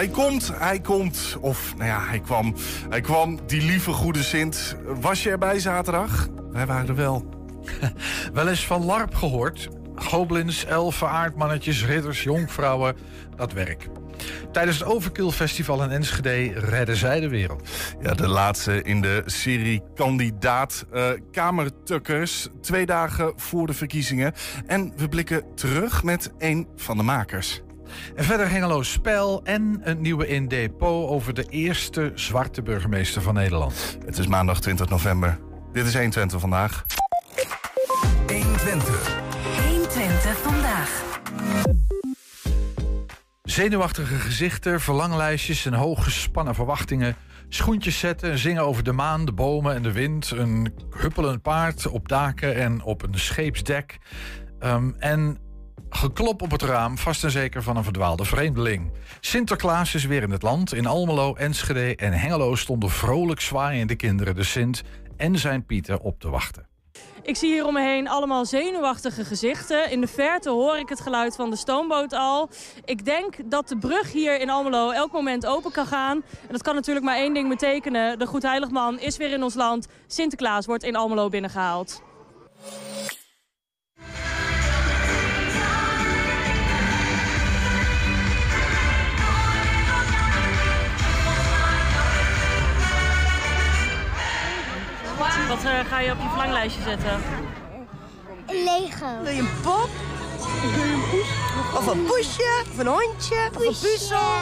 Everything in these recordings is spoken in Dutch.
Hij komt, hij komt. Of, nou ja, hij kwam. Hij kwam, die lieve goede Sint. Was je erbij zaterdag? Wij waren er wel. Wel eens van LARP gehoord. Goblins, elfen, aardmannetjes, ridders, jonkvrouwen. Dat werk. Tijdens het Overkill Festival in Enschede redden zij de wereld. Ja, de laatste in de serie kandidaat eh, Kamertukkers. Twee dagen voor de verkiezingen. En we blikken terug met een van de makers. En verder Hengelo Spel en een nieuwe in depot over de eerste zwarte burgemeester van Nederland. Het is maandag 20 november. Dit is 120 vandaag. 120. 120 vandaag. Zenuwachtige gezichten, verlanglijstjes en hooggespannen verwachtingen. Schoentjes zetten en zingen over de maan, de bomen en de wind. Een huppelend paard op daken en op een scheepsdek. Ehm, en geklop op het raam, vast en zeker van een verdwaalde vreemdeling. Sinterklaas is weer in het land. In Almelo, Enschede en Hengelo stonden vrolijk zwaaiende kinderen de Sint en zijn Pieter op te wachten. Ik zie hier om me heen allemaal zenuwachtige gezichten. In de verte hoor ik het geluid van de stoomboot al. Ik denk dat de brug hier in Almelo elk moment open kan gaan. En dat kan natuurlijk maar één ding betekenen. De Goedheiligman is weer in ons land. Sinterklaas wordt in Almelo binnengehaald. Wat eh, ga je op je verlanglijstje zetten? Lego. Wil je een pop? Of een poesje? Of een hondje? Of een puzzel?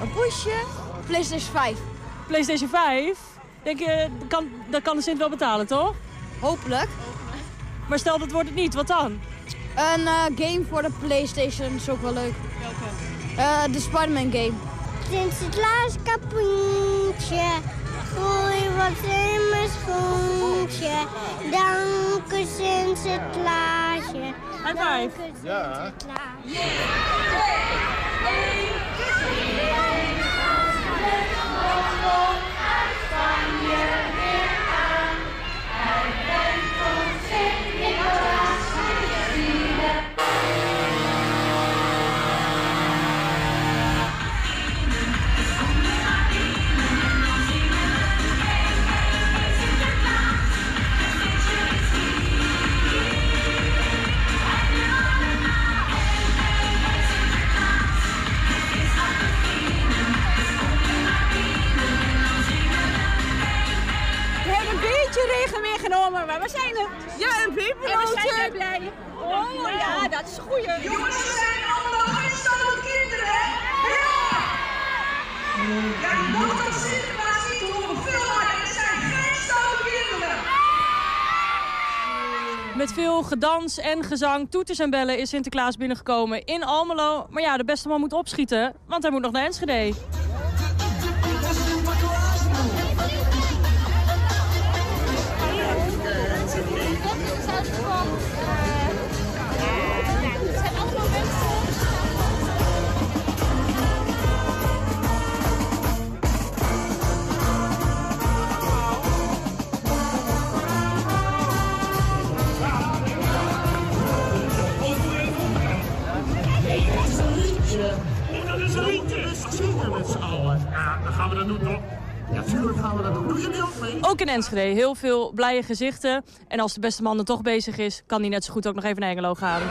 Een poesje? PlayStation 5. PlayStation 5? Denk je, dat kan, dat kan de Sint wel betalen, toch? Hopelijk. Maar stel dat wordt het niet, wat dan? Een eh, game voor de PlayStation is ook wel leuk. Welke? de Spider-Man game. Sinterklaas kapoentje. Gooi wat in mijn schoentje. Dank u Sinterklaasje. High five. Ja. Meegenomen, maar we zijn er. Ja, een pepernootje. En we zijn blij. Oh ja, dat is een goeie. Jongens, we zijn allemaal geen stoute kinderen, hè? Ja! Ja, mocht dat Sinterklaas niet horen vullen, het zijn geen stoute kinderen. Met veel gedans en gezang, toeters en bellen is Sinterklaas binnengekomen in Almelo. Maar ja, de beste man moet opschieten, want hij moet nog naar Enschede. Enschede heel veel blije gezichten. En als de beste man er toch bezig is, kan hij net zo goed ook nog even naar Hengelo gaan.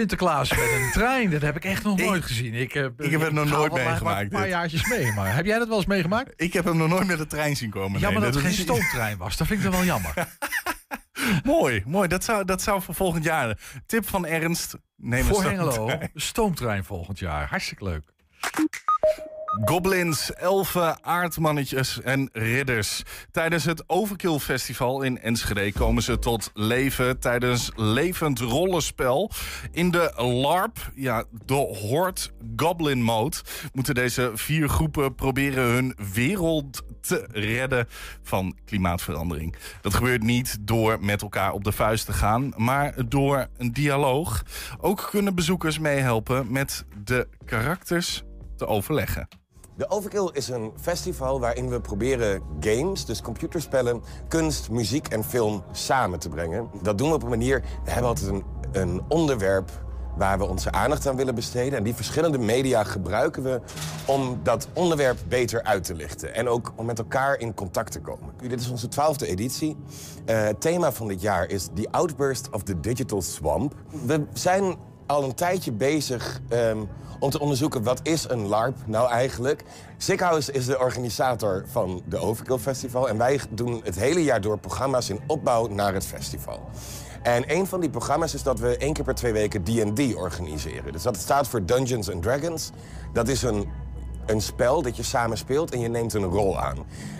Sinterklaas met een trein, dat heb ik echt nog nooit gezien. Ik, heb, ik heb het nog nooit maar- meegemaakt, maar Een paar jaartjes mee, maar heb jij dat wel eens meegemaakt? Ik heb hem nog nooit met de trein zien komen. Jammer Nee, dat het geen stoomtrein was. Dat vind ik dan wel jammer. Mooi, mooi. Dat zou, dat zou voor volgend jaar. Tip van Ernst. Neem Voor een Hengelo, stoomtrein volgend jaar. Hartstikke leuk. Goblins, elfen, aardmannetjes en ridders. Tijdens het Overkill Festival in Enschede komen ze tot leven tijdens levend rollenspel. In de LARP, ja, de Horde Goblin Mode, moeten deze vier groepen proberen hun wereld te redden van klimaatverandering. Dat gebeurt niet door met elkaar op de vuist te gaan, maar door een dialoog. Ook kunnen bezoekers meehelpen met de karakters te overleggen. De Overkill is een festival waarin we proberen games, dus computerspellen, kunst, muziek en film samen te brengen. Dat doen we op een manier, we hebben altijd een, een onderwerp waar we onze aandacht aan willen besteden. En die verschillende media gebruiken we om dat onderwerp beter uit te lichten. En ook om met elkaar in contact te komen. Dit is onze twaalfde editie. Eh, het thema van dit jaar is The Outburst of the Digital Swamp. We zijn al een tijdje bezig ehm, om te onderzoeken wat is een LARP nou eigenlijk. Sickhouse is de organisator van de Overkill Festival. En wij doen het hele jaar door programma's in opbouw naar het festival. En een van die programma's is dat we één keer per twee weken D&D organiseren. Dus dat staat voor Dungeons and Dragons. Dat is een, een spel dat je samen speelt en je neemt een rol aan.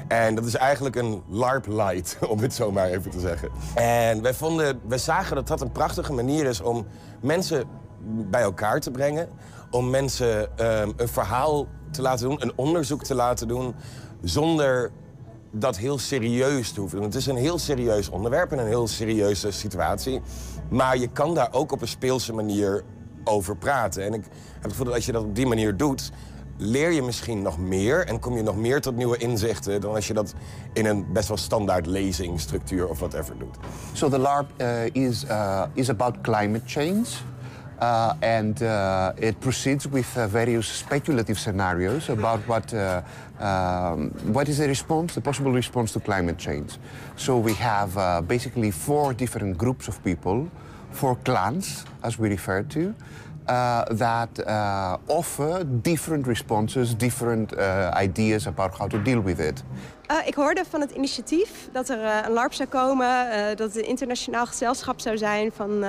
En dat is eigenlijk een LARP light, om het zo maar even te zeggen. En wij, vonden, wij zagen dat dat een prachtige manier is om mensen bij elkaar te brengen. Om mensen ehm, een verhaal te laten doen, een onderzoek te laten doen... zonder dat heel serieus te hoeven doen. Het is een heel serieus onderwerp en een heel serieuze situatie. Maar je kan daar ook op een speelse manier over praten. En ik heb het gevoel dat als je dat op die manier doet... leer je misschien nog meer en kom je nog meer tot nieuwe inzichten... dan als je dat in een best wel standaard lezingstructuur of whatever doet. So the LARP uh, is, uh, is about climate change. Uh, and uh, it proceeds with uh, various speculative scenarios about what, uh, um, what is the response, the possible response to climate change. So we have uh, basically four different groups of people, four clans, as we refer to, uh, that uh, offer different responses, different uh, ideas about how to deal with it. Eh, ik hoorde van het initiatief dat er eh, een LARP zou komen, eh, dat het een internationaal gezelschap zou zijn van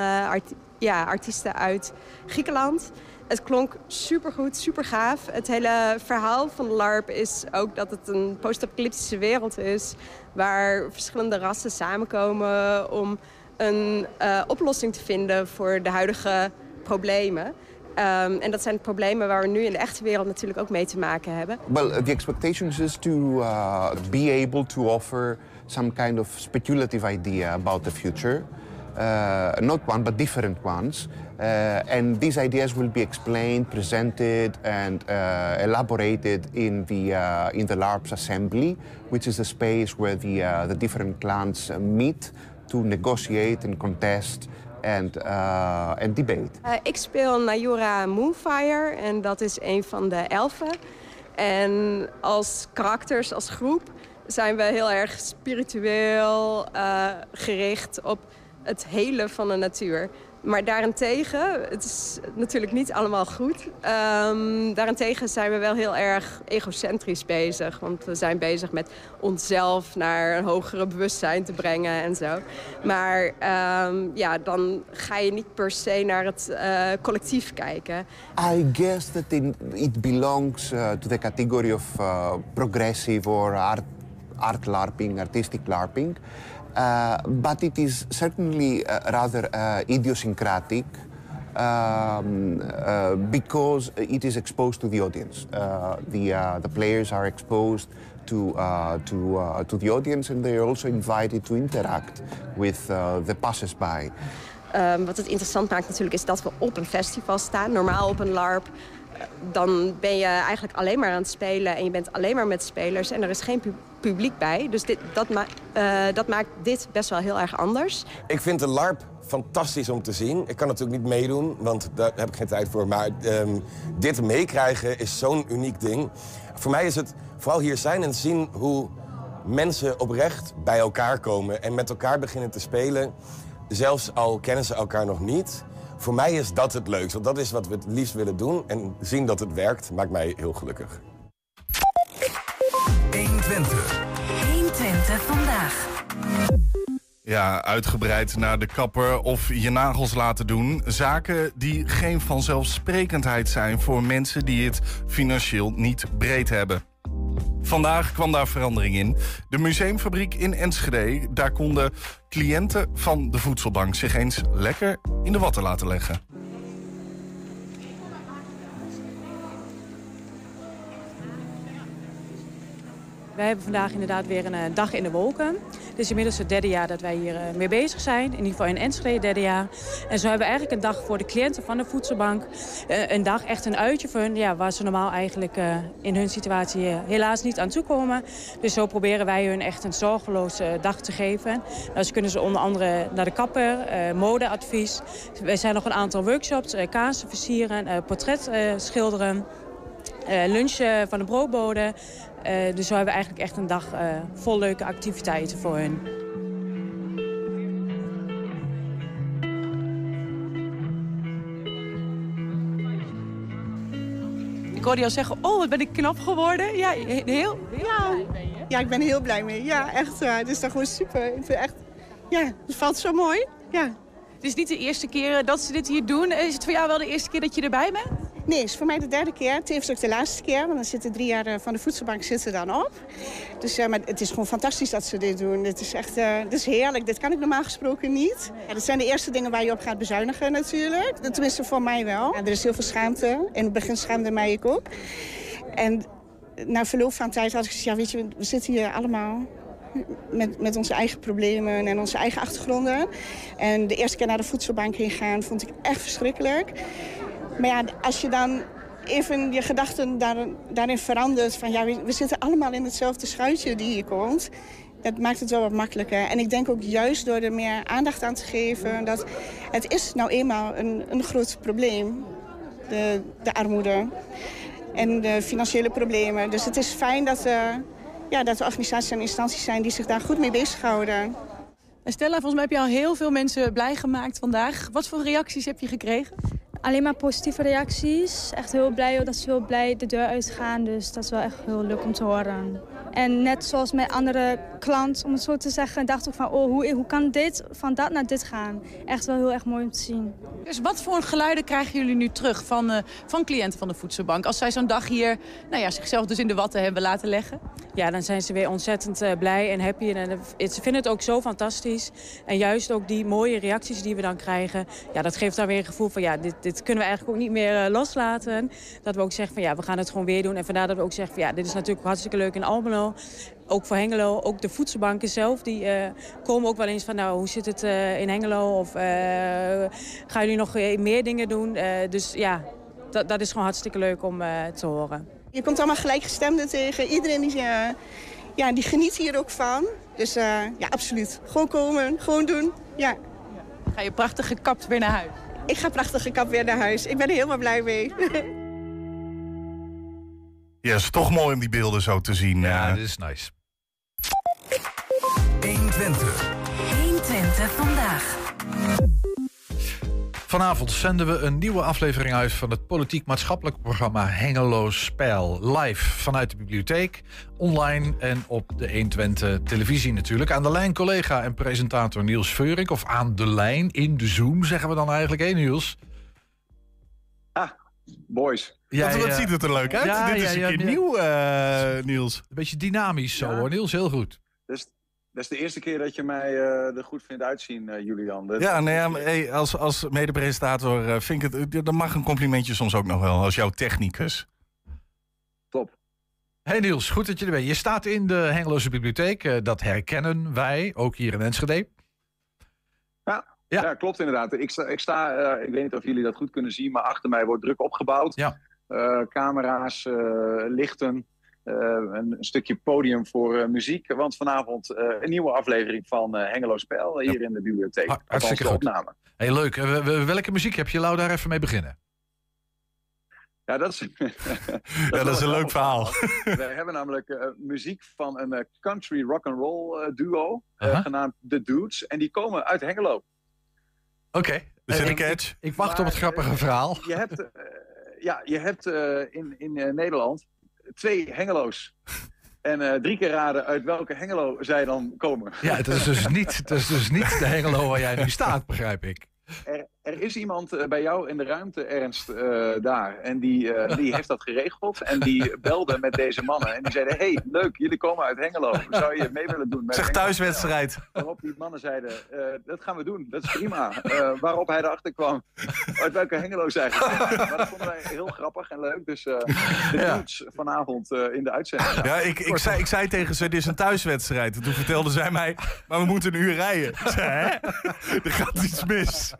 ja, artiesten uit Griekenland. Het klonk supergoed, super gaaf. Het hele verhaal van LARP is ook dat het een post-apocalyptische wereld is waar verschillende rassen samenkomen om een eh, oplossing te vinden voor de huidige problemen. Ehm, en dat zijn problemen waar we nu in de echte wereld natuurlijk ook mee te maken hebben. Well, the expectations is to uh, be able to offer some kind of speculative idea about the future. Uh, not one, but different ones. Uh, and these ideas will be explained, presented, and uh, elaborated in the, in the LARP's assembly, which is the space where the, the different clans meet to negotiate and contest and, uh, and debate. Ik speel Nayura Moonfire en dat is een van de elfen. En als karakters, als groep, zijn we heel erg spiritueel gericht op het hele van de natuur. Maar daarentegen, het is natuurlijk niet allemaal goed. Ehm, daarentegen zijn we wel heel erg egocentrisch bezig. Want we zijn bezig met onszelf naar een hogere bewustzijn te brengen en zo. Maar ehm, ja, dan ga je niet per se naar het eh, collectief kijken. I guess that it belongs uh, to the category of uh, progressive or art, art LARPing, artistic LARPing. Uh, but it is certainly uh, rather uh, idiosyncratic um, uh, because it is exposed to the audience. The, the players are exposed to, uh, to, to the audience and they are also invited to interact with uh, the passers-by. Ehm, wat het interessant maakt natuurlijk is dat we op een festival staan. Normaal op een LARP. eh, Dan ben je eigenlijk alleen maar aan het spelen en je bent alleen maar met spelers en er is geen publiek bij. Dus dit, dat, ma- eh, dat maakt dit best wel heel erg anders. Ik vind de LARP fantastisch om te zien. Ik kan natuurlijk niet meedoen, want daar heb ik geen tijd voor. Maar ehm, dit meekrijgen is zo'n uniek ding. Voor mij is het vooral hier zijn en zien hoe mensen oprecht bij elkaar komen... en met elkaar beginnen te spelen. zelfs al kennen ze elkaar nog niet. Voor mij is dat het leukst, want dat is wat we het liefst willen doen. En zien dat het werkt maakt mij heel gelukkig. 120. 120 vandaag. Ja, uitgebreid naar de kapper of je nagels laten doen. Zaken die geen vanzelfsprekendheid zijn voor mensen die het financieel niet breed hebben. Vandaag kwam daar verandering in. De museumfabriek in Enschede, daar konden cliënten van de voedselbank zich eens lekker in de watten laten leggen. Wij hebben vandaag inderdaad weer een eh, dag in de wolken. Het is inmiddels het derde jaar dat wij hier eh, mee bezig zijn. In ieder geval in Enschede derde jaar. En zo hebben we eigenlijk een dag voor de cliënten van de voedselbank. eh, Een dag, echt een uitje voor hun. Ja, waar ze normaal eigenlijk in hun situatie helaas niet aan toekomen. Dus zo proberen wij hun echt een zorgeloze dag te geven. Nou, ze kunnen ze onder andere naar de kapper, modeadvies. Er zijn nog een aantal workshops. kaarsen versieren, portret schilderen. Lunchen van de broodbode. Eh, dus zo hebben we eigenlijk echt een dag eh, vol leuke activiteiten voor hun. Ik hoorde jou zeggen, oh, wat ben ik knap geworden. Ja, heel, heel Ja. ja, ik ben heel blij mee. Ja, echt. Het is toch gewoon super. Ik vind echt, ja, het valt zo mooi. Ja. Het is niet de eerste keer eh, dat ze dit hier doen. Is het voor jou wel de eerste keer dat je erbij bent? Nee, het is voor mij de derde keer. Het is ook de laatste keer, want dan zitten drie jaar eh, van de voedselbank zitten dan op. Dus ja, maar het is gewoon fantastisch dat ze dit doen. Dit is echt eh, dit is heerlijk. Dit kan ik normaal gesproken niet. Ja, dat zijn de eerste dingen waar je op gaat bezuinigen natuurlijk. Tenminste voor mij wel. Ja, er is heel veel schaamte. In het begin schaamde mij ik ook. En na verloop van tijd had ik gezegd, ja weet je, we zitten hier allemaal met, met onze eigen problemen en onze eigen achtergronden. En de eerste keer naar de voedselbank heen gaan vond ik echt verschrikkelijk. Maar ja, als je dan even je gedachten daar, daarin verandert... van ja, we, zitten allemaal in hetzelfde schuitje die hier komt... dat maakt het wel wat makkelijker. En ik denk ook juist door er meer aandacht aan te geven... dat het is nou eenmaal een, een groot probleem, de, de armoede en de financiële problemen. Dus het is fijn dat, eh, ja, dat er organisaties en instanties zijn die zich daar goed mee bezighouden. En Stella, volgens mij heb je al heel veel mensen blij gemaakt vandaag. Wat voor reacties heb je gekregen? Alleen maar positieve reacties. Echt heel blij dat ze heel blij de deur uitgaan. Dus dat is wel echt heel leuk om te horen. En net zoals mijn andere klant, om het zo te zeggen, dacht ik van... oh, hoe, hoe kan dit van dat naar dit gaan? Echt wel heel erg mooi om te zien. Dus wat voor geluiden krijgen jullie nu terug van, eh, van cliënten van de voedselbank... als zij zo'n dag hier nou ja, zichzelf dus in de watten hebben laten leggen? Ja, dan zijn ze weer ontzettend eh, blij en happy. En eh, ze vinden het ook zo fantastisch. En juist ook die mooie reacties die we dan krijgen... Ja, dat geeft dan weer een gevoel van ja, dit, dit kunnen we eigenlijk ook niet meer eh, loslaten. Dat we ook zeggen van ja, we gaan het gewoon weer doen. En vandaar dat we ook zeggen van ja, dit is natuurlijk hartstikke leuk in Almelo. Ook voor Hengelo, ook de voedselbanken zelf, die eh, komen ook wel eens van nou, hoe zit het eh, in Hengelo? Of eh, gaan jullie nog meer dingen doen? Eh, dus ja, dat, dat is gewoon hartstikke leuk om eh, te horen. Je komt allemaal gelijkgestemden tegen. Iedereen die, ja, die geniet hier ook van. Dus eh, ja, absoluut. Gewoon komen, gewoon doen. Ja. Ga je prachtig gekapt weer naar huis? Ik ga prachtig gekapt weer naar huis. Ik ben er helemaal blij mee. Ja, is toch mooi om die beelden zo te zien. Ja, eh. dit is nice. 120. 120 vandaag. Vanavond zenden we een nieuwe aflevering uit van het politiek-maatschappelijk programma Hengelo Spel. Live vanuit de bibliotheek, online en op de 120 televisie natuurlijk. Aan de lijn collega en presentator Niels Veurink. Of aan de lijn, in de Zoom zeggen we dan eigenlijk, hé Niels? Boys. Wat, wat ziet het er leuk uit? Ja, Dit is ja, een ja, keer ja. nieuw, eh, Niels. Een beetje dynamisch zo hoor, Niels, heel goed. Dus, dat is de eerste keer dat je mij eh, er goed vindt uitzien, eh, Julian. Dat- Ja, nee, ja, maar, hey, als, als mede-presentator eh, vind ik het... Dan mag een complimentje soms ook nog wel, als jouw technicus. Top. Hey Niels, goed dat je er bent. Je staat in de Hengeloze Bibliotheek. eh, dat herkennen wij, ook hier in Enschede. Ja, ja. klopt inderdaad. Ik sta, ik, sta eh, ik weet niet of jullie dat goed kunnen zien, maar achter mij wordt druk opgebouwd. Ja. Eh, camera's, eh, lichten, eh, een, een stukje podium voor eh, muziek. Want vanavond eh, een nieuwe aflevering van eh, Hengelo Spel hier in de bibliotheek. Althans, hartstikke de goed. opname. Hey, leuk. Eh, we- we- welke muziek heb je? Lau daar even mee beginnen. Ja, dat is, Ja, dat is een leuk verhaal. We hebben namelijk eh, muziek van een eh, country rock and roll eh, duo, eh, Aha. genaamd The Dudes. En die komen uit Hengelo. Oké. Eh, ik- catch. Ik, ik wacht op het grappige verhaal. Je hebt, eh, ja, je hebt eh, in, in eh, Nederland twee Hengelo's. En eh, drie keer raden uit welke Hengelo zij dan komen. Ja, het is dus niet, het is dus niet de Hengelo waar jij nu staat, begrijp ik. Er, er is iemand eh, bij jou in de ruimte, Ernst, eh, daar. En die, eh, die heeft dat geregeld. En die belde met deze mannen. En die zeiden, hey, leuk, jullie komen uit Hengelo. Zou je mee willen doen? met Zeg Hengelo? thuiswedstrijd. Waarop die mannen zeiden, dat gaan we doen, dat is prima. Waarop hij erachter kwam uit welke Hengelo zij. Maar dat vonden wij heel grappig en leuk. Dus de Ja. vanavond in de uitzending. Ja, ik, ik, zei, ik zei tegen ze, dit is een thuiswedstrijd. En toen vertelde zij mij, maar we moeten een uur rijden. Ik zei, hè? Er gaat iets mis.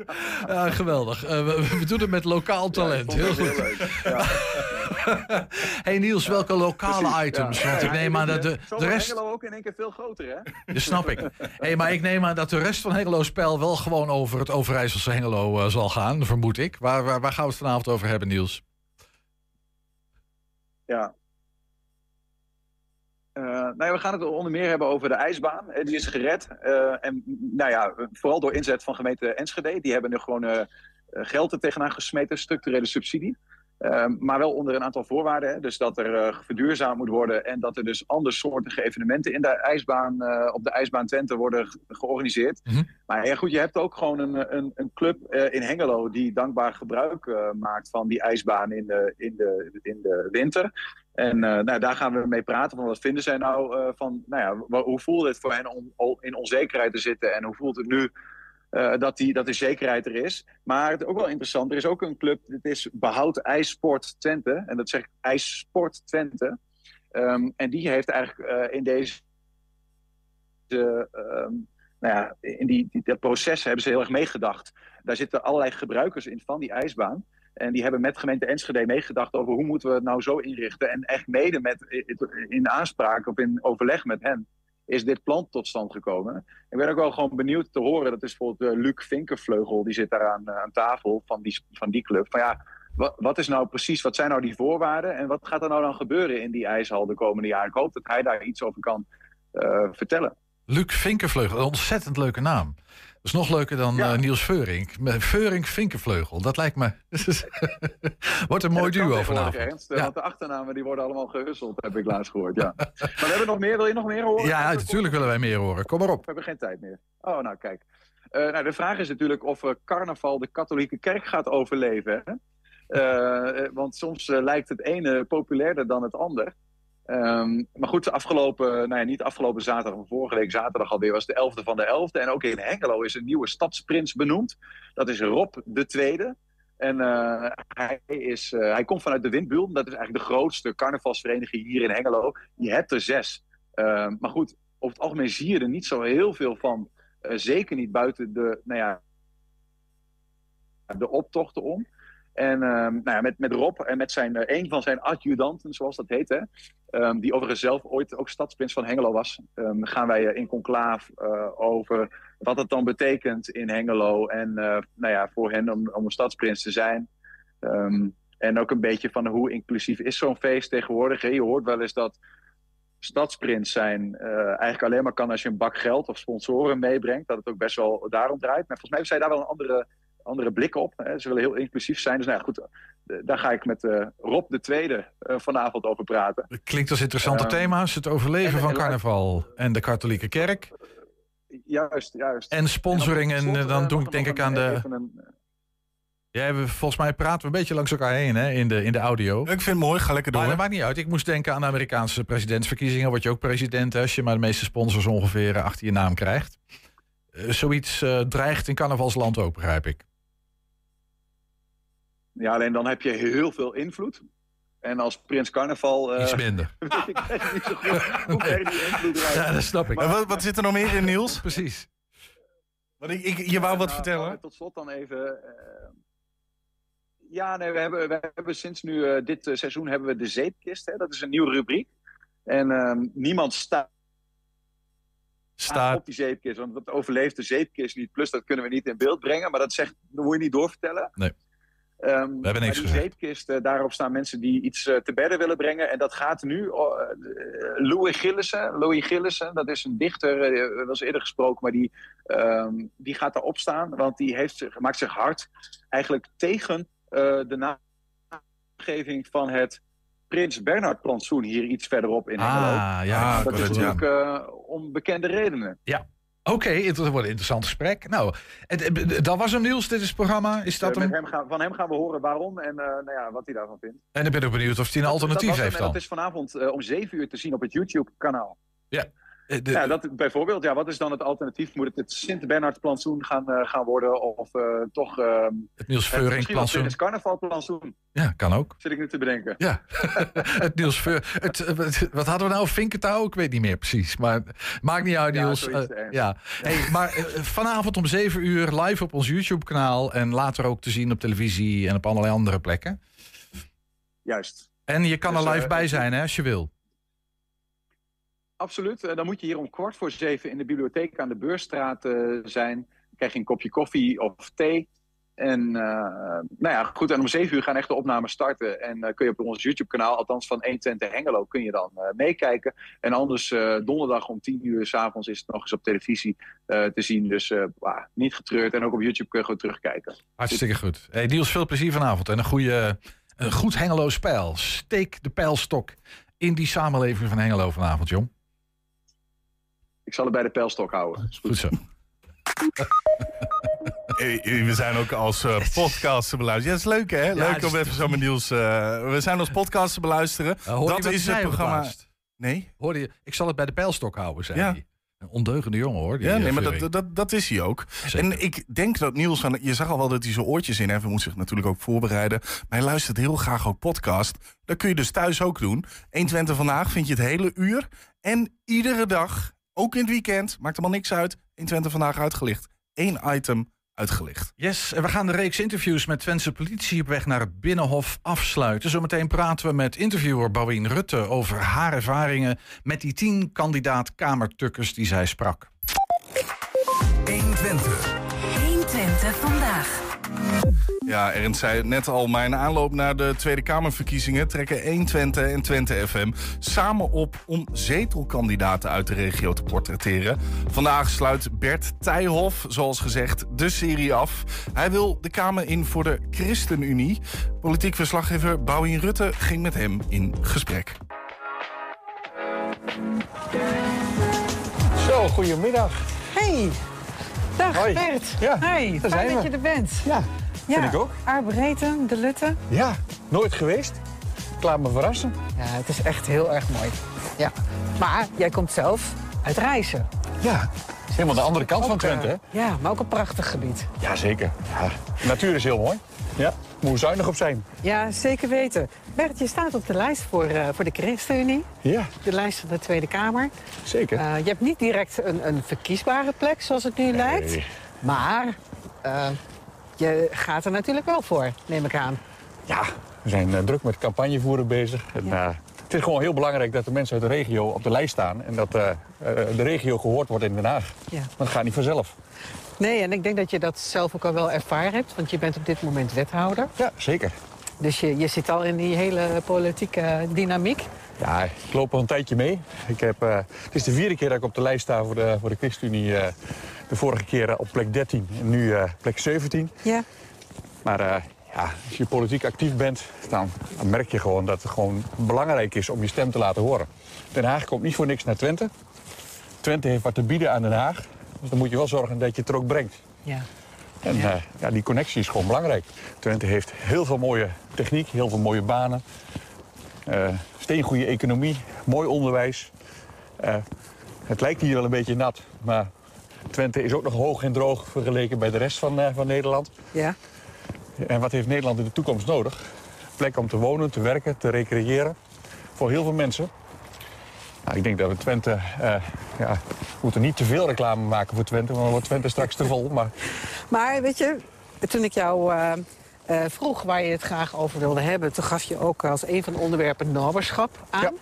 Ja, geweldig. Eh, we, we doen het met lokaal talent. Heel goed. hey Niels, welke lokale Precies, items? ja. Want ik Ja, neem aan dat de, de rest... Hengelo ook in één keer veel groter, hè? Dat snap ik. Hey, maar ik neem aan dat de rest van Hengelo Spel wel gewoon over het Overijsselse Hengelo eh, zal gaan, vermoed ik. Waar, waar, waar gaan we het vanavond over hebben, Niels? Ja. Eh, nou ja, we gaan het onder meer hebben over de ijsbaan. Eh, die is gered. Eh, en nou ja, vooral door inzet van gemeente Enschede. Die hebben er gewoon geld er tegenaan gesmeten, structurele subsidie. Maar wel onder een aantal voorwaarden. Hè. Dus dat er verduurzaamd moet worden. En dat er dus andersoortige evenementen in de ijsbaan, op de ijsbaan Twente worden ge- georganiseerd. Maar ja, goed, je hebt ook gewoon een, een, een club in Hengelo die dankbaar gebruik maakt van die ijsbaan in de, in de, in de winter. En eh, nou, daar gaan we mee praten. Van wat vinden zij nou eh, van, nou ja, hoe voelt het voor hen om in onzekerheid te zitten? En hoe voelt het nu eh, dat, die, dat de zekerheid er is? Maar het ook wel interessant, er is ook een club, dit is Behoud IJssport Twente. En dat zegt IJssport Twente. Ehm, en die heeft eigenlijk in deze de, ehm, nou ja, in die, die, dat proces hebben ze heel erg meegedacht. Daar zitten allerlei gebruikers in van die ijsbaan. En die hebben met gemeente Enschede meegedacht over hoe moeten we het nou zo inrichten. En echt mede met, in aanspraak of in overleg met hen is dit plan tot stand gekomen. Ik ben ook wel gewoon benieuwd te horen. Dat is bijvoorbeeld uh, Luc Vinkervleugel, die zit daar aan, uh, aan tafel van die, van die club. Van ja, wat, wat, is nou precies, wat zijn nou die voorwaarden? En wat gaat er nou dan gebeuren in die ijshal de komende jaren? Ik hoop dat hij daar iets over kan uh, vertellen. Luc Vinkervleugel, een ontzettend leuke naam. Dat is nog leuker dan ja. uh, Niels Veurink. Veurink Vinkervleugel, dat lijkt me... Wordt een mooi ja, duo vanavond. Ernst, ja. Want de achternamen die worden allemaal gehusseld, heb ik laatst gehoord. Ja. maar we hebben nog meer, wil je nog meer horen? Ja, natuurlijk willen wij meer horen. Kom maar op. We hebben geen tijd meer. Oh, nou kijk. Uh, nou, de vraag is natuurlijk of uh, carnaval de katholieke kerk gaat overleven. Hè? Want soms lijkt het ene populairder dan het ander. Um, maar goed, afgelopen, nou ja, niet afgelopen zaterdag, maar vorige week zaterdag alweer was de 11e van de 11e. En ook in Hengelo is een nieuwe stadsprins benoemd. Dat is Rob de Tweede. En uh, hij, is, uh, hij komt vanuit de Windbuil. Dat is eigenlijk de grootste carnavalsvereniging hier in Hengelo. Je hebt er zes. Uh, maar goed, over het algemeen zie je er niet zo heel veel van. Uh, zeker niet buiten de, nou ja, de optochten om. En nou ja, met, met Rob en met zijn, een van zijn adjudanten, zoals dat heet, hè, um, die overigens zelf ooit ook stadsprins van Hengelo was, um, gaan wij in conclaaf uh, over wat het dan betekent in Hengelo en nou ja, voor hen om, om een stadsprins te zijn. En ook een beetje van hoe inclusief is zo'n feest tegenwoordig. Je hoort wel eens dat stadsprins zijn eigenlijk alleen maar kan als je een bak geld of sponsoren meebrengt. Dat het ook best wel daarom draait. Maar volgens mij heeft zij daar wel een andere andere blik op. Hè. Ze willen heel inclusief zijn. Dus nou ja, goed, daar ga ik met uh, Rob de Tweede uh, vanavond over praten. Klinkt als interessante um, thema's. Het overleven en, van en, carnaval en de katholieke kerk. Juist, juist. En sponsoring. En, en dan doe ik denk ik aan de... Een... Ja, we, volgens mij praten we een beetje langs elkaar heen hè, in, de, in de audio. Ik vind het mooi, ga lekker door. Maar dat maakt niet uit. Ik moest denken aan de Amerikaanse presidentsverkiezingen. Word je ook president als je maar de meeste sponsors ongeveer achter je naam krijgt. Uh, zoiets dreigt in carnavalsland ook, begrijp ik. Ja, alleen dan heb je heel veel invloed. En als Prins Carnaval... Uh, Iets minder. weet ik niet zo goed hoe die invloed. Ja, dat snap ik. Maar wat, wat zit er nog meer in, Niels? Precies. Want ik, ik, je wou wat nou, vertellen? Tot slot dan even... Uh, ja, nee, we hebben, we hebben sinds nu uh, dit seizoen hebben we de zeepkist. Hè? Dat is een nieuwe rubriek. En uh, niemand staat staat op die zeepkist. Want dat overleeft de zeepkist niet. Plus dat kunnen we niet in beeld brengen. Maar dat, zegt, dat moet je niet doorvertellen. Nee. Ehm, niks maar die gezegd. zeepkist, eh, daarop staan mensen die iets eh, te bedden willen brengen. En dat gaat nu. oh, eh, Louis Gillissen, Louis Gillissen, dat is een dichter, we was eerder gesproken, maar die, ehm, die gaat daarop staan. Want die heeft maakt zich hard eigenlijk tegen de naamgeving van het Prins Bernhard plantsoen hier iets verderop in Ah, Engeland. ja, dat is ja. natuurlijk om bekende redenen. Ja. Oké, het wordt een interessant gesprek. Nou, dat was hem Niels, dit is het programma. Is dat Eh, hem? hem gaan, van hem gaan we horen waarom en eh, nou ja, wat hij daarvan vindt. En ik ben ook benieuwd of hij een alternatief dat heeft dan. Dat is vanavond eh, om 7 uur te zien op het YouTube-kanaal. Ja. Eh, de- Ja, dat, bijvoorbeeld, ja, wat is dan het alternatief? Moet het het Sint-Bernhard-plantsoen gaan, eh, gaan worden? Of eh, toch... eh, Het Niels Veuring-plantsoen. Het carnaval-plantsoen, Ja, kan ook. zit ik nu te bedenken. Ja, het Niels Veur. Het, wat- hadden we nou? Vinkentouw? Ik weet niet meer precies. Maar maakt niet uit, Niels. ja. Hey, maar vanavond om 7 uur live op ons YouTube-kanaal. En later ook te zien op televisie en op allerlei andere plekken. Juist. En je kan Dus, er live bij zijn, hè, als je wil. Absoluut. Eh, dan moet je hier om kwart voor zeven in de bibliotheek aan de Beurstraat eh, zijn. Dan krijg je een kopje koffie of thee. En eh, nou ja, goed. En om zeven uur gaan echt de opnames starten. En eh, kun je op ons YouTube-kanaal, althans van 120 Hengelo, kun je dan meekijken. En anders donderdag om 10 uur s'avonds is het nog eens op televisie te zien. Dus niet getreurd. En ook op YouTube kun je gewoon terugkijken. Hartstikke goed. Hey, Niels, veel plezier vanavond. En een, goede, een goed Hengelo spijl. Steek de pijlstok in die samenleving van Hengelo vanavond, jong. Ik zal het bij de pijlstok houden. Is Goed zo. Eh, We zijn ook als eh, podcast te beluisteren. Ja, dat is leuk hè? Leuk om even zo met Niels... eh, we zijn als podcast te beluisteren. Uh, dat is het programma... Nee? Hoorde je? Ik zal het bij de pijlstok houden, zei Ja. hij. Een ondeugende jongen, hoor. die, Ja, eh, nee, maar dat, dat, dat is hij ook. Zeker. En ik denk dat Niels, van, je zag al wel dat hij zijn oortjes in heeft. Hij moet zich natuurlijk ook voorbereiden. Maar hij luistert heel graag ook podcast. Dat kun je dus thuis ook doen. 120 vandaag vind je het hele uur. En iedere dag, ook in het weekend, maakt helemaal niks uit. 120 vandaag uitgelicht. Eén item uitgelicht. Yes, en we gaan de reeks interviews met Twentse politie op weg naar het Binnenhof afsluiten. Zometeen praten we met interviewer Bouwien Rutte over haar ervaringen met die tien kandidaat kamertukkers die zij sprak. 120. 120 vandaag. Ja, Ernst zei het net al, mijn aanloop naar de Tweede Kamerverkiezingen trekken 120 en Twente FM samen op om zetelkandidaten uit de regio te portretteren. Vandaag sluit Bert Tijhoff, zoals gezegd, de serie af. Hij wil de Kamer in voor de ChristenUnie. Politiek verslaggever Bouwien Rutte ging met hem in gesprek. Zo, goedemiddag. Hey, dag Hoi. Bert. Ja, Hey, daar fijn zijn dat we. je er bent. Ja, vind ik ook. Arbreten, de Lutte. Ja, nooit geweest. Ik laat me verrassen. Ja, het is echt heel erg mooi. Ja. Maar jij komt zelf uit Reizen. Ja, helemaal de andere kant van Twente, hè? eh, Ja, maar ook een prachtig gebied. Jazeker. Ja, de natuur is heel mooi. Ja, moet zuinig op zijn. Ja, zeker weten. Bert, je staat op de lijst voor, eh, voor de ChristenUnie. Ja. De lijst van de Tweede Kamer. Zeker. Eh, je hebt niet direct een, een verkiesbare plek, zoals het nu lijkt. Maar je gaat er natuurlijk wel voor, neem ik aan. Ja, we zijn druk met campagnevoeren bezig. En, eh, het is gewoon heel belangrijk dat de mensen uit de regio op de lijst staan... en dat eh, eh, de regio gehoord wordt in Den Haag. Ja. Want het gaat niet vanzelf. Nee, en ik denk dat je dat zelf ook al wel ervaren hebt, want je bent op dit moment wethouder. Ja, zeker. Dus je, je zit al in die hele politieke dynamiek. Ja, ik loop al een tijdje mee. Ik heb, eh, het is de vierde keer dat ik op de lijst sta voor de, voor de ChristenUnie. de vorige keer op plek 13 en nu plek 17. Ja. Maar ja, als je politiek actief bent, dan, merk je gewoon dat het gewoon belangrijk is om je stem te laten horen. Den Haag komt niet voor niks naar Twente. Twente heeft wat te bieden aan Den Haag. Dus dan moet je wel zorgen dat je het er ook brengt. Ja. En ja. ja, die connectie is gewoon belangrijk. Twente heeft heel veel mooie techniek, heel veel mooie banen. eh steengoede economie, mooi onderwijs. Eh, het lijkt hier wel een beetje nat, maar Twente is ook nog hoog en droog vergeleken bij de rest van, eh, van Nederland. Ja. En wat heeft Nederland in de toekomst nodig? Plek om te wonen, te werken, te recreëren. Voor heel veel mensen. Nou, ik denk dat we Twente... eh, ja, we moeten niet te veel reclame maken voor Twente, want dan wordt Twente straks te vol. Maar Maar weet je, toen ik jou eh, eh, vroeg waar je het graag over wilde hebben... toen gaf je ook als een van de onderwerpen naberschap aan.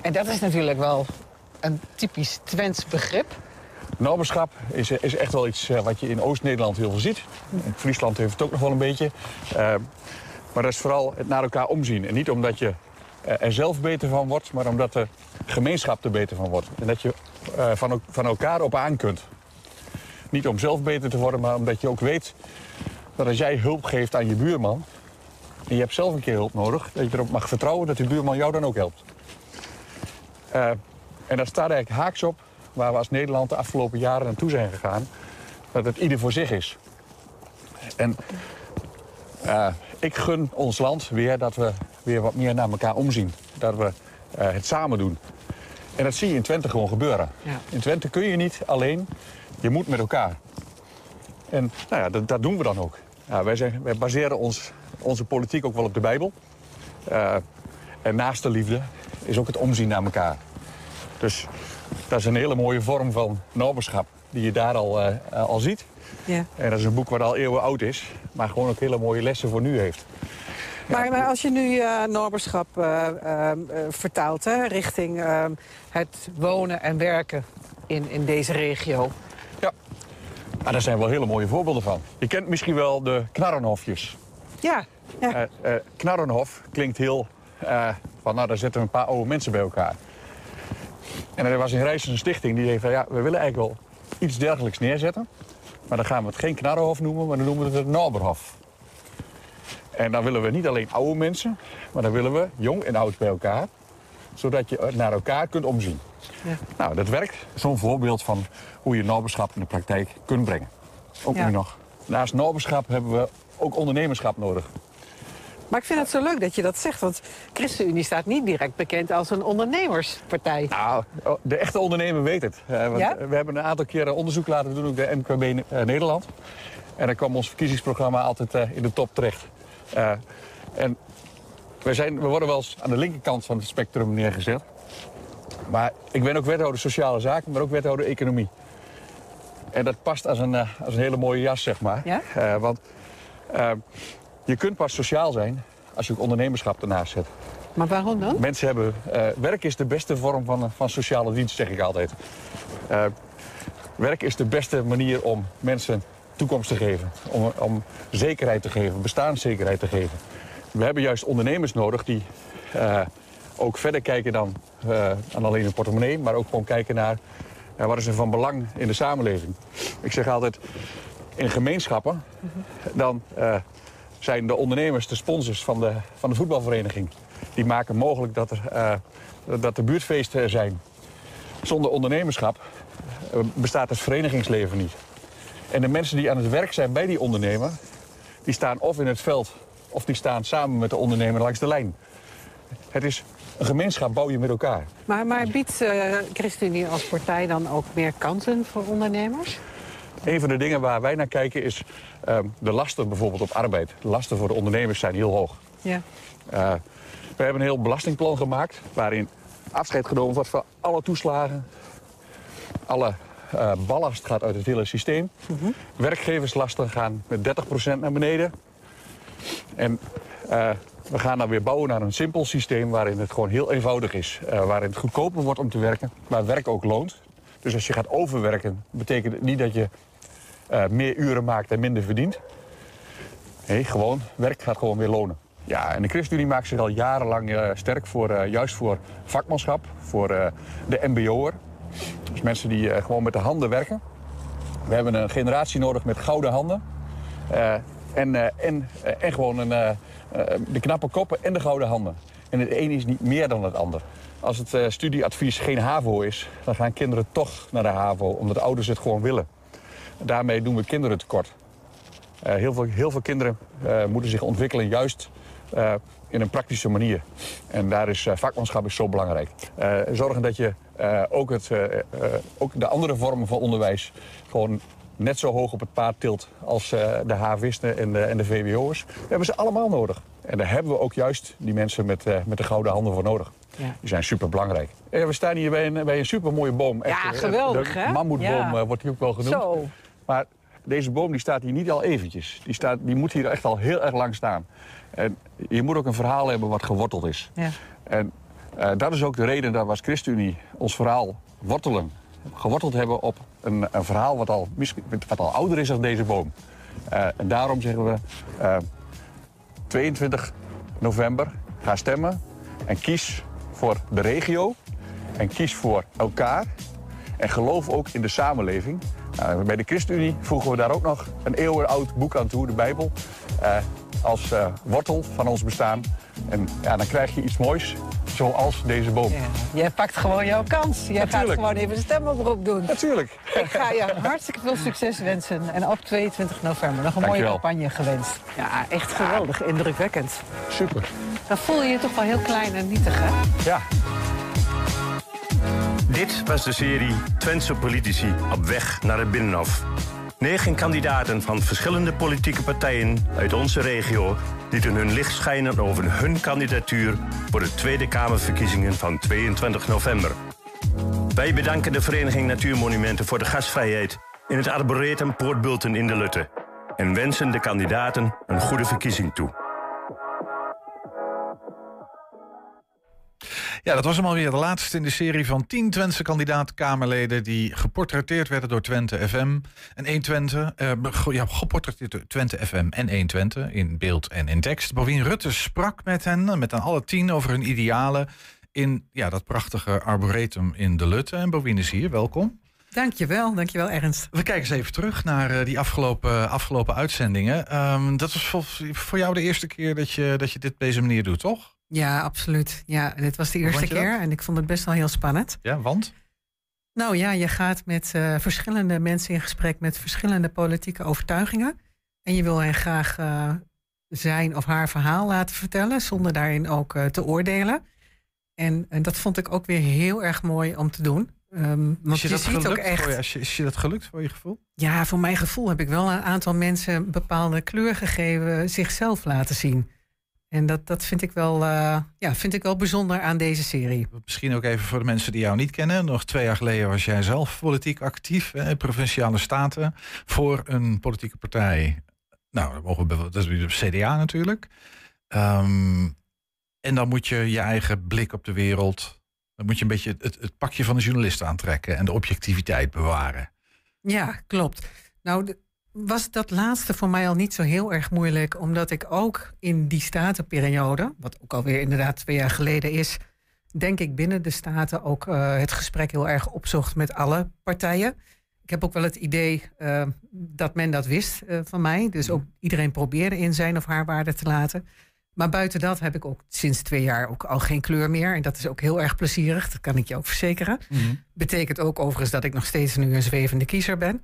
En dat is natuurlijk wel een typisch Twents begrip. Noberschap is, is echt wel iets eh, wat je in Oost-Nederland heel veel ziet. In Friesland heeft het ook nog wel een beetje. Eh, maar dat is vooral het naar elkaar omzien. En niet omdat je eh, er zelf beter van wordt, maar omdat de gemeenschap er beter van wordt. En dat je van, van elkaar op aan kunt. Niet om zelf beter te worden, maar omdat je ook weet dat als jij hulp geeft aan je buurman... en je hebt zelf een keer hulp nodig, dat je erop mag vertrouwen dat die buurman jou dan ook helpt. En dat staat eigenlijk haaks op waar we als Nederland de afgelopen jaren naartoe zijn gegaan. Dat het ieder voor zich is. En eh, ik gun ons land weer dat we weer wat meer naar elkaar omzien. Dat we eh, het samen doen. En dat zie je in Twente gewoon gebeuren. Ja. In Twente kun je niet alleen, je moet met elkaar. En nou ja, dat, dat doen we dan ook. Wij, zijn, wij baseren ons, onze politiek ook wel op de Bijbel. Eh, en naast de liefde is ook het omzien naar elkaar. Dus dat is een hele mooie vorm van noberschap die je daar al, eh, al ziet. Ja. En dat is een boek wat al eeuwen oud is, maar gewoon ook hele mooie lessen voor nu heeft. Maar, maar als je nu eh Noberschap eh, eh, eh, vertaalt hè, richting eh, het wonen en werken in, in deze regio. Maar daar zijn wel hele mooie voorbeelden van. Je kent misschien wel de knarrenhofjes. Ja, ja. Knarrenhof klinkt heel van, nou, daar zitten een paar oude mensen bij elkaar. En er was in Rijssen een stichting die zei, ja, we willen eigenlijk wel iets dergelijks neerzetten. Maar dan gaan we het geen knarrenhof noemen, maar dan noemen we het het Noberhof. En dan willen we niet alleen oude mensen, maar dan willen we jong en oud bij elkaar. Zodat je naar elkaar kunt omzien. Ja. Nou, dat werkt. Zo'n voorbeeld van hoe je noberschap in de praktijk kunt brengen. Ook Ja. nu nog. Naast noberschap hebben we ook ondernemerschap nodig. Maar ik vind het zo leuk dat je dat zegt, want ChristenUnie staat niet direct bekend als een ondernemerspartij. Nou, de echte ondernemer weet het. Eh, want Ja? We hebben een aantal keren onderzoek laten doen, ook de MKB eh, Nederland. En dan kwam ons verkiezingsprogramma altijd eh, in de top terecht. En we, zijn, we worden wel eens aan de linkerkant van het spectrum neergezet. Maar ik ben ook wethouder sociale zaken, maar ook wethouder economie. En dat past als een, als een hele mooie jas, zeg maar. Ja? Want je kunt pas sociaal zijn als je ook ondernemerschap ernaast zet. Maar waarom dan? Mensen hebben... eh, werk is de beste vorm van, van sociale dienst, zeg ik altijd. Eh, werk is de beste manier om mensen toekomst te geven. Om, om zekerheid te geven, bestaanszekerheid te geven. We hebben juist ondernemers nodig die eh, ook verder kijken dan, eh, dan alleen hun portemonnee. Maar ook gewoon kijken naar eh, wat is er van belang in de samenleving. Ik zeg altijd, in gemeenschappen... dan eh, zijn de ondernemers de sponsors van de, van de voetbalvereniging. Die maken mogelijk dat er, eh, dat er buurtfeesten zijn. Zonder ondernemerschap eh, bestaat het verenigingsleven niet. En de mensen die aan het werk zijn bij die ondernemer... die staan of in het veld of die staan samen met de ondernemer langs de lijn. Het is een gemeenschap bouw je met elkaar. Maar, maar biedt eh, ChristenUnie als partij dan ook meer kansen voor ondernemers? Een van de dingen waar wij naar kijken is ehm, de lasten bijvoorbeeld op arbeid. De lasten voor de ondernemers zijn heel hoog. Ja. Eh, we hebben een heel belastingplan gemaakt waarin afscheid genomen wordt van alle toeslagen. Alle eh, ballast gaat uit het hele systeem. Werkgeverslasten gaan met 30% naar beneden. En eh, we gaan dan weer bouwen naar een simpel systeem waarin het gewoon heel eenvoudig is. Waarin het goedkoper wordt om te werken, waar werk ook loont. Dus als je gaat overwerken, betekent het niet dat je eh, meer uren maakt en minder verdient. Nee, gewoon, werk gaat gewoon weer lonen. Ja, en de ChristenUnie maakt zich al jarenlang eh, sterk voor, eh, juist voor vakmanschap, voor de mbo'er. Dus mensen die gewoon met de handen werken. We hebben een generatie nodig met gouden handen. En, en, en gewoon een, de knappe koppen en de gouden handen. En het een is niet meer dan het ander. Als het eh, studieadvies geen HAVO is, dan gaan kinderen toch naar de HAVO, omdat ouders het gewoon willen. Daarmee doen we kinderen tekort. Eh, heel, veel, heel veel kinderen eh, moeten zich ontwikkelen juist in een praktische manier. En daar is vakmanschap is zo belangrijk. Zorgen dat je ook, het, ook de andere vormen van onderwijs gewoon net zo hoog op het paard tilt als de havisten en de, en de VWO'ers. We hebben ze allemaal nodig. En daar hebben we ook juist die mensen met, met de gouden handen voor nodig. Ja. Die zijn super belangrijk. we staan hier bij een, bij een super mooie boom. Ja, eh, geweldig, hè? Mammoetboom Ja. eh, wordt hier ook wel genoemd. Zo. Maar deze boom die staat hier niet al eventjes. Die, staat, die moet hier echt al heel erg lang staan. En je moet ook een verhaal hebben wat geworteld is. Ja. En eh, dat is ook de reden dat we als ChristenUnie ons verhaal wortelen. Geworteld hebben op een, een verhaal wat al, wat al ouder is dan deze boom. Eh, en daarom zeggen we eh, 22 november, ga stemmen en kies voor de regio en kies voor elkaar en geloof ook in de samenleving. Nou, bij de ChristenUnie voegen we daar ook nog een eeuwenoud boek aan toe, de Bijbel, eh, als eh, wortel van ons bestaan. En ja, dan krijg je iets moois, zoals deze boom. Jij pakt gewoon jouw kans. Jij gaat gewoon even een stemoproep doen. Natuurlijk. Ik ga je hartstikke veel succes wensen. En op 22 november nog een mooie campagne gewenst. Ja, echt geweldig. Indrukwekkend. Super. Dan voel je je toch wel heel klein en nietig, hè? Ja. Dit was de serie Twentse politici op weg naar het Binnenhof. Negen kandidaten van verschillende politieke partijen uit onze regio lieten hun licht schijnen over hun kandidatuur voor de Tweede Kamerverkiezingen van 22 november. Wij bedanken de Vereniging Natuurmonumenten voor de gastvrijheid in het Arboretum Poortbulten in de Lutte en wensen de kandidaten een goede verkiezing toe. Ja, dat was hem alweer de laatste in de serie van 10 Twentse kandidaat-Kamerleden die geportretteerd werden door Twente FM en 1 Twente. eh, ja, geportretteerd door Twente FM en 1 Twente in beeld en in tekst. Bovien Rutte sprak met hen, met aan alle tien, over hun idealen in ja, dat prachtige arboretum in de Lutte. En Bovien is hier, welkom. Dankjewel, dankjewel Ernst. We kijken eens even terug naar eh, die afgelopen, afgelopen uitzendingen. Ehm, dat was voor, voor jou de eerste keer dat je, dat je dit op deze manier doet, toch? Ja, absoluut. Ja, dit was de eerste keer en ik vond het best wel heel spannend. Ja, want? Nou ja, je gaat met eh, verschillende mensen in gesprek met verschillende politieke overtuigingen. En je wil hen graag eh, zijn of haar verhaal laten vertellen, zonder daarin ook eh, te oordelen. En, en dat vond ik ook weer heel erg mooi om te doen. Ehm, want Is je, dat ziet ook echt. je, is je- is je dat gelukt voor je gevoel? Ja, voor mijn gevoel heb ik wel een aantal mensen een bepaalde kleur gegeven, zichzelf laten zien. En dat, dat vind, ik wel, eh, ja, vind ik wel bijzonder aan deze serie. Misschien ook even voor de mensen die jou niet kennen. Nog twee jaar geleden was jij zelf politiek actief, hè, provinciale staten, voor een politieke partij. Nou, dat, mogen we, dat is de CDA natuurlijk. Ehm, en dan moet je je eigen blik op de wereld, dan moet je een beetje het, het pakje van de journalist aantrekken en de objectiviteit bewaren. Ja, klopt. Nou, was dat laatste voor mij al niet zo heel erg moeilijk, omdat ik ook in die statenperiode, wat ook alweer inderdaad twee jaar geleden is, denk ik binnen de staten ook eh, het gesprek heel erg opzocht met alle partijen. Ik heb ook wel het idee eh, dat men dat wist eh, van mij. Dus ook iedereen probeerde in zijn of haar waarde te laten. Maar buiten dat heb ik ook sinds twee jaar ook al geen kleur meer. En dat is ook heel erg plezierig, dat kan ik je ook verzekeren. Betekent ook overigens dat ik nog steeds nu een zwevende kiezer ben.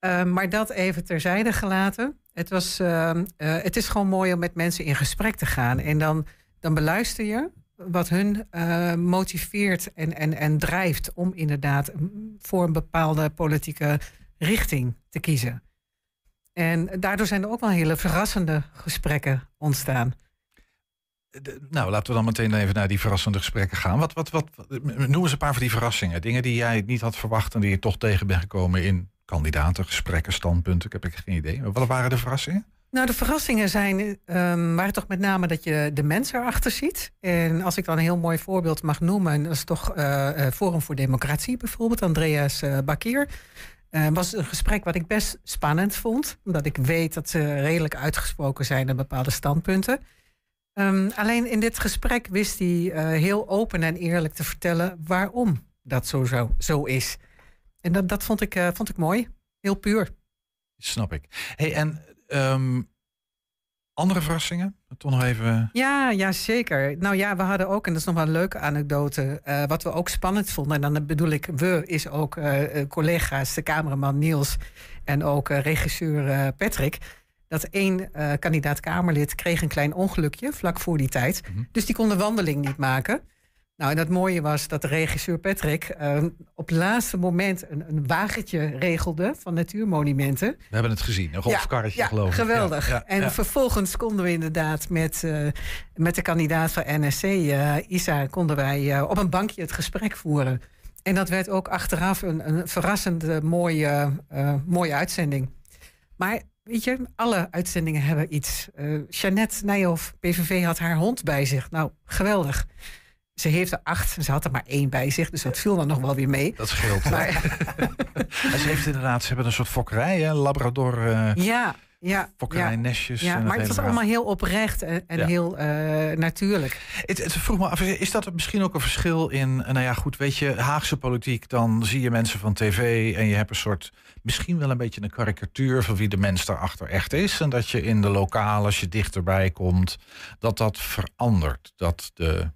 Uh, maar dat even terzijde gelaten. Het, was, uh, uh, het is gewoon mooi om met mensen in gesprek te gaan. En dan, dan beluister je wat hun uh, motiveert en, en, en drijft om inderdaad voor een bepaalde politieke richting te kiezen. En daardoor zijn er ook wel hele verrassende gesprekken ontstaan. Nou, laten we dan meteen even naar die verrassende gesprekken gaan. Wat, wat, wat, noem eens een paar van die verrassingen. Dingen die jij niet had verwacht en die je toch tegen bent gekomen in kandidaten, gesprekken, standpunten. Ik heb geen idee. Wat waren de verrassingen? Nou, de verrassingen zijn, um, waren toch met name dat je de mensen erachter ziet. En als ik dan een heel mooi voorbeeld mag noemen, dat is toch uh, Forum voor Democratie bijvoorbeeld, Andreas uh, Bakir. Uh, was een gesprek wat ik best spannend vond, omdat ik weet dat ze redelijk uitgesproken zijn in bepaalde standpunten. Um, alleen in dit gesprek wist hij heel open en eerlijk te vertellen waarom dat zo, zo, zo is. En dat, dat vond, ik, uh, vond ik mooi, heel puur. Snap ik. Hey, en um, andere verrassingen? Toch nog even. Ja, ja, zeker. Nou ja, we hadden ook, en dat is nog wel een leuke anekdote, uh, wat we ook spannend vonden. En dan bedoel ik, we is ook uh, collega's, de cameraman Niels en ook regisseur Patrick dat één uh, kandidaat-Kamerlid kreeg een klein ongelukje vlak voor die tijd. Mm -hmm. Dus die kon de wandeling niet maken. Nou, en het mooie was dat de regisseur Patrick uh, op het laatste moment een, een, wagentje regelde van natuurmonumenten. We hebben het gezien, een golfkarretje ja, geloof ik. Geweldig. Ja, ja, en vervolgens konden we inderdaad met, uh, met de kandidaat van NSC, Isa, konden wij op een bankje het gesprek voeren. En dat werd ook achteraf een, een verrassend mooie, mooie uitzending. Maar Weet je, alle uitzendingen hebben iets. Uh, Jeannette Nijhoff, PVV, had haar hond bij zich. Nou, geweldig. Ze heeft er acht ze had er maar één bij zich. Dus dat viel dan nog wel weer mee. Dat scheelt. Maar, ze heeft inderdaad, ze hebben een soort fokkerij, hè? Labrador eh ja, ja. fokkerijnestjes. Ja, en maar het was verhaal. allemaal heel oprecht en, en Ja. heel eh, natuurlijk. Het, het vroeg me af, is dat misschien ook een verschil in, nou ja, goed, weet je, Haagse politiek, dan zie je mensen van tv en je hebt een soort, misschien wel een beetje een karikatuur van wie de mens daarachter echt is. En dat je in de lokaal, als je dichterbij komt, dat dat verandert. Dat de,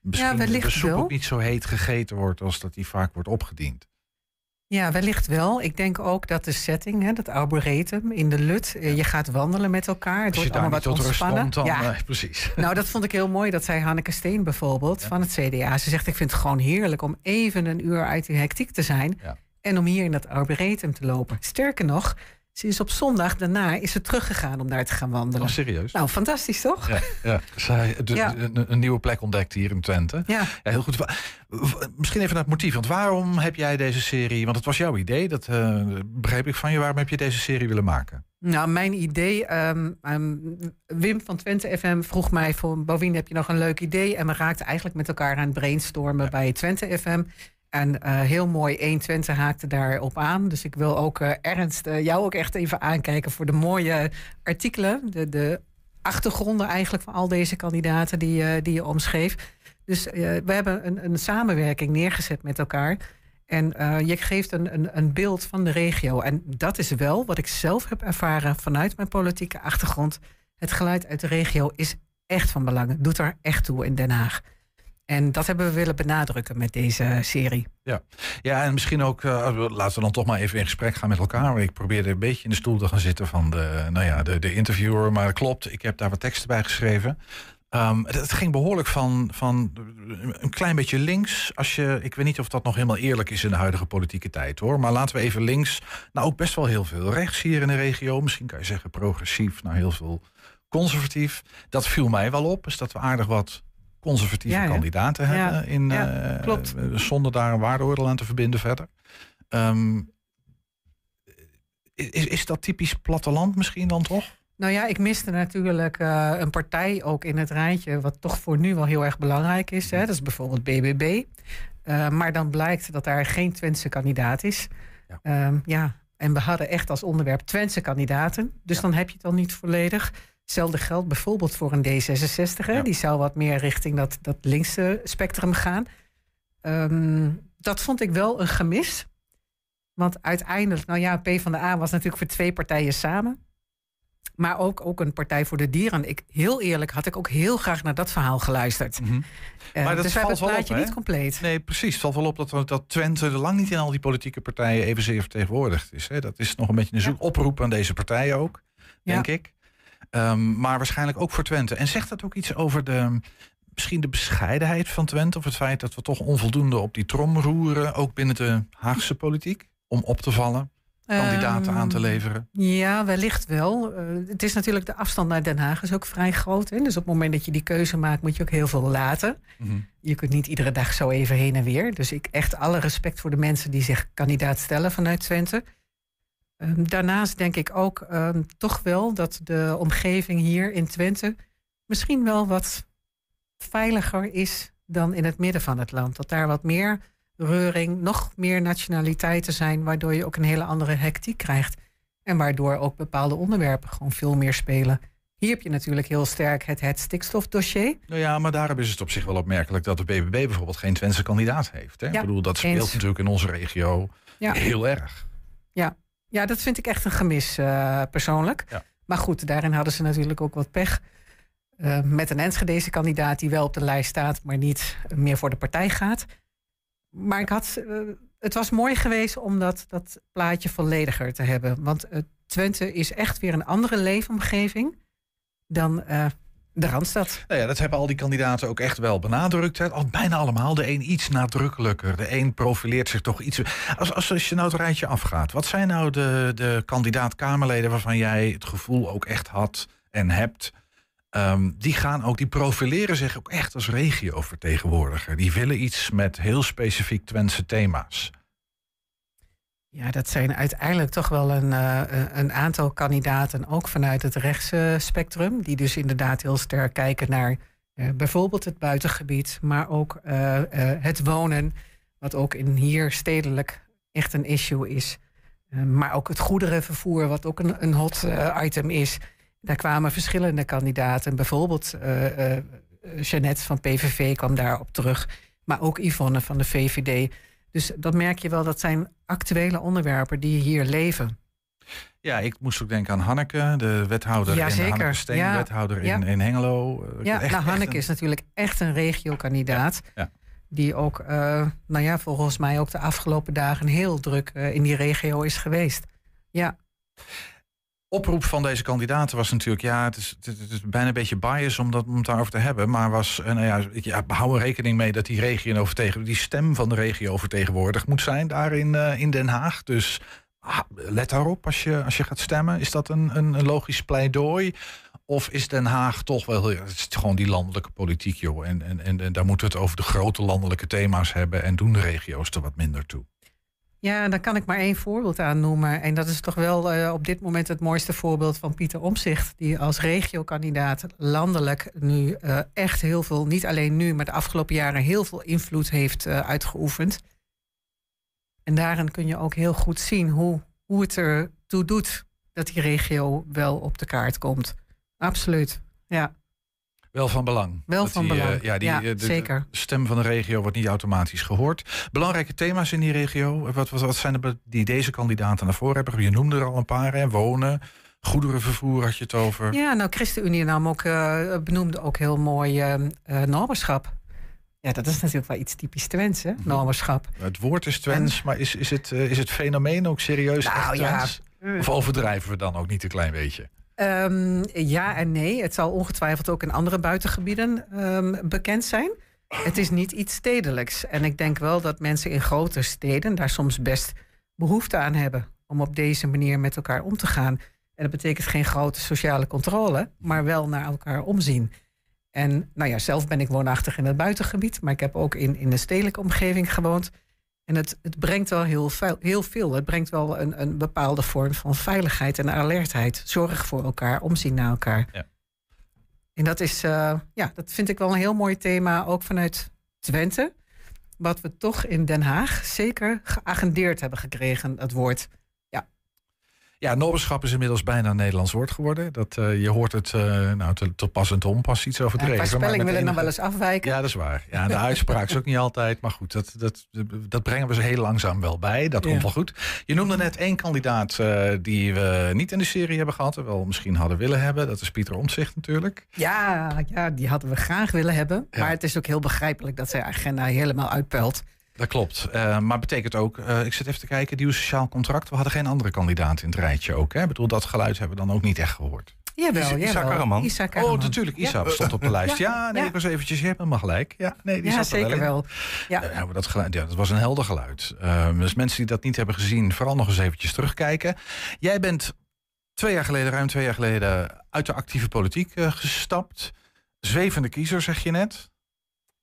misschien de wellicht soep wel. ook niet zo heet gegeten wordt als dat die vaak wordt opgediend. Ja, wellicht wel. Ik denk ook dat de setting, hè, dat arboretum in de Lut, eh, je gaat wandelen met elkaar. Het Als je wordt daar allemaal niet wat tot rust ontspannen. komt, dan ja. eh, precies. Nou, dat vond ik heel mooi. Dat zei Hanneke Steen bijvoorbeeld van het CDA. Ze zegt, ik vind het gewoon heerlijk om even een uur uit die hectiek te zijn. En om hier in dat arboretum te lopen. Sterker nog, ze is op zondag daarna is ze teruggegaan om daar te gaan wandelen. Oh, serieus? Nou, fantastisch toch? Ja, ja. Zij, de- Ja. Een, een nieuwe plek ontdekt hier in Twente. Ja. heel goed. Misschien even naar het motief. Want waarom heb jij deze serie... Want het was jouw idee, dat eh, begreep ik van je. Waarom heb je deze serie willen maken? Nou, mijn idee. ehm, ehm, Wim van Twente FM vroeg mij voor. Bovien heb je nog een leuk idee? En we raakten eigenlijk met elkaar aan het brainstormen bij Twente FM. En eh, heel mooi, 1 Twente haakte daarop aan. Dus ik wil ook eh, Ernst eh, jou ook echt even aankijken voor de mooie artikelen. De, de achtergronden eigenlijk van al deze kandidaten die, die je omschreef. Dus we hebben een, een samenwerking neergezet met elkaar. En je geeft een, een, een beeld van de regio. En dat is wel wat ik zelf heb ervaren vanuit mijn politieke achtergrond. Het geluid uit de regio is echt van belang. Het doet er echt toe in Den Haag. En dat hebben we willen benadrukken met deze serie. Ja, ja en misschien ook, eh, laten we dan toch maar even in gesprek gaan met elkaar. Ik probeerde een beetje in de stoel te gaan zitten van de, nou ja, de, de interviewer. Maar het klopt, ik heb daar wat teksten bij geschreven. Ehm, het, ging behoorlijk van, van een klein beetje links. Als je, ik weet niet of dat nog helemaal eerlijk is in de huidige politieke tijd hoor. Maar laten we even links. Nou, ook best wel heel veel rechts hier in de regio. Misschien kan je zeggen progressief, nou heel veel conservatief. Dat viel mij wel op. Is dat we aardig wat conservatieve Ja, ja. kandidaten hebben. In, eh, zonder daar een waardeoordeel aan te verbinden verder. Ehm, is, is dat typisch platteland misschien dan toch? Nou ja, ik miste natuurlijk eh, een partij ook in het rijtje, wat toch voor nu wel heel erg belangrijk is. Hè? Dat is bijvoorbeeld BBB. Eh, maar dan blijkt dat daar geen Twentse kandidaat is. Ja. ja, en we hadden echt als onderwerp Twentse kandidaten. Dus dan heb je het al niet volledig. Hetzelfde geldt bijvoorbeeld voor een D66. Hè? Die zou wat meer richting dat, dat linkse spectrum gaan. Ehm, dat vond ik wel een gemis. Want uiteindelijk, nou ja, PvdA was natuurlijk voor twee partijen samen. Maar ook, ook een Partij voor de Dieren. Ik, heel eerlijk had ik ook heel graag naar dat verhaal geluisterd. Eh, Maar dat dus we valt het wel op, plaatje niet compleet. Nee, precies. Het valt wel op dat, dat Twente er lang niet in al die politieke partijen evenzeer vertegenwoordigd is. Hè. Dat is nog een beetje een zoek oproep aan deze partijen ook, denk ik. Ehm, maar waarschijnlijk ook voor Twente. En zegt dat ook iets over de, misschien de bescheidenheid van Twente? Of het feit dat we toch onvoldoende op die trom roeren, ook binnen de Haagse politiek? Om op te vallen, kandidaten aan te Ehm, leveren? Ja, wellicht wel. Eh, het is natuurlijk de afstand naar Den Haag is ook vrij groot. Hè? Dus op het moment dat je die keuze maakt, moet je ook heel veel laten. Mhm. Je kunt niet iedere dag zo even heen en weer. Dus ik echt alle respect voor de mensen die zich kandidaat stellen vanuit Twente. Ehm, daarnaast denk ik ook ehm, toch wel dat de omgeving hier in Twente misschien wel wat veiliger is dan in het midden van het land. Dat daar wat meer reuring, nog meer nationaliteiten zijn, waardoor je ook een hele andere hectiek krijgt. En waardoor ook bepaalde onderwerpen gewoon veel meer spelen. Hier heb je natuurlijk heel sterk het, het stikstofdossier. Nou ja, maar daarom is het op zich wel opmerkelijk dat de BBB bijvoorbeeld geen Twentse kandidaat heeft. Hè? Ja, ik bedoel, dat speelt eens. natuurlijk in onze regio Ja. heel erg. Ja. Ja, dat vind ik echt een gemis eh, persoonlijk. Maar goed, daarin hadden ze natuurlijk ook wat pech. Eh, met een Enschedeze kandidaat die wel op de lijst staat, maar niet meer voor de partij gaat. Maar ik had, eh, het was mooi geweest om dat, dat plaatje vollediger te hebben. Want Twente is echt weer een andere leefomgeving dan de Randstad. Nou ja, dat hebben al die kandidaten ook echt wel benadrukt. Al, bijna allemaal. De een iets nadrukkelijker. De een profileert zich toch iets. Als, als, als je nou het rijtje afgaat. Wat zijn nou de, de kandidaat-Kamerleden waarvan jij het gevoel ook echt had en hebt? Ehm, die gaan ook, die profileren zich ook echt als regiovertegenwoordiger. Die willen iets met heel specifiek Twentse thema's. Ja, dat zijn uiteindelijk toch wel een, eh, een aantal kandidaten, ook vanuit het rechtse spectrum, die dus inderdaad heel sterk kijken naar Eh, bijvoorbeeld het buitengebied, maar ook eh, het wonen, wat ook in hier stedelijk echt een issue is. Maar ook het goederenvervoer, wat ook een, een hot item is. Daar kwamen verschillende kandidaten. Bijvoorbeeld Jeannette van PVV kwam daarop terug. Maar ook Yvonne van de VVD. Dus dat merk je wel, dat zijn actuele onderwerpen die hier leven. Ja, ik moest ook denken aan Hanneke, de wethouder Ja, in zeker. Hanneke Steen, Ja. wethouder Ja. in, in Hengelo. Ja, echt- nou, echt Hanneke een- is natuurlijk echt een regio-kandidaat. Ja. Die ook, eh, nou ja, volgens mij ook de afgelopen dagen heel druk eh, in die regio is geweest. Ja. Oproep van deze kandidaten was natuurlijk, ja, het is, het, is bijna een beetje bias om, dat, om het daarover te hebben. Maar was, eh, nou ja, hou er rekening mee dat die regio die stem van de regio vertegenwoordigd moet zijn daar in, eh, in Den Haag. Dus ah, let daarop als je, als je gaat stemmen. Is dat een, een, logisch pleidooi? Of is Den Haag toch wel, het is gewoon die landelijke politiek, joh. En, en, en, en daar moeten we het over de grote landelijke thema's hebben en doen de regio's er wat minder toe. Ja, daar kan ik maar één voorbeeld aan noemen. En dat is toch wel eh, op dit moment het mooiste voorbeeld van Pieter Omzicht. Die als regiokandidaat landelijk nu eh, echt heel veel, niet alleen nu, maar de afgelopen jaren heel veel invloed heeft eh, uitgeoefend. En daarin kun je ook heel goed zien hoe, hoe het er toe doet dat die regio wel op de kaart komt. Absoluut, ja. Wel van belang. Wel Dat van die, eh, belang. ja, die, Ja, eh, de- de zeker. stem van de regio wordt niet automatisch gehoord. Belangrijke thema's in die regio. Wat, wat, wat zijn er die deze kandidaten naar voren hebben? Je noemde er al een paar. Hè? Wonen, goederenvervoer had je het over. Ja, nou, ChristenUnie nam ook, eh, benoemde ook heel mooi eh eh, normerschap. Ja, dat is natuurlijk wel iets typisch Twents, hè? Normerschap. Het woord is Twents, maar is, is, het, eh, is het fenomeen ook serieus Nou, echt ja. Of overdrijven we dan ook niet een klein beetje? Ehm, ja en nee. Het zal ongetwijfeld ook in andere buitengebieden ehm, bekend zijn. Het is niet iets stedelijks. En ik denk wel dat mensen in grote steden daar soms best behoefte aan hebben om op deze manier met elkaar om te gaan. En dat betekent geen grote sociale controle, maar wel naar elkaar omzien. En nou ja, zelf ben ik woonachtig in het buitengebied, maar ik heb ook in, in de stedelijke omgeving gewoond. En het, het brengt wel heel veel, heel veel. Het brengt wel een, een bepaalde vorm van veiligheid en alertheid. Zorg voor elkaar, omzien naar elkaar. Ja. En dat is, eh, ja, dat vind ik wel een heel mooi thema, ook vanuit Twente. Wat we toch in Den Haag zeker geagendeerd hebben gekregen, het woord. Ja. Nobberschap is inmiddels bijna een Nederlands woord geworden. Dat, eh, je hoort het eh, nou, te, te pas en te onpas iets over Ja, qua maar spelling willen nog enige- wel eens afwijken. Ja, dat is waar. Ja, de uitspraak is ook niet altijd. Maar goed, dat, dat, dat brengen we ze heel langzaam wel bij. Dat komt wel goed. Je noemde net één kandidaat eh, die we niet in de serie hebben gehad. Wel misschien hadden willen hebben. Dat is Pieter Omtzigt natuurlijk. Ja, ja, die hadden we graag willen hebben. Ja. Maar het is ook heel begrijpelijk dat zijn agenda helemaal uitpelt. Dat klopt. Eh, maar betekent ook, eh, ik zit even te kijken, nieuw sociaal contract. We hadden geen andere kandidaat in het rijtje ook. Hè? Ik bedoel, dat geluid hebben we dan ook niet echt gehoord. Jawel, Isa- Isa jawel. Karaman. Oh, natuurlijk. Isa Ja. stond op de lijst. Ja, Ja, nee, ja. ik was eventjes, je hebt helemaal gelijk. Ja, nee, die zat er zeker wel. Ja. Ja, maar dat, geluid, ja, dat was een helder geluid. Ehm, dus mensen die dat niet hebben gezien, vooral nog eens eventjes terugkijken. Jij bent twee jaar geleden, ruim twee jaar geleden, uit de actieve politiek eh, gestapt. Zwevende kiezer, zeg je net.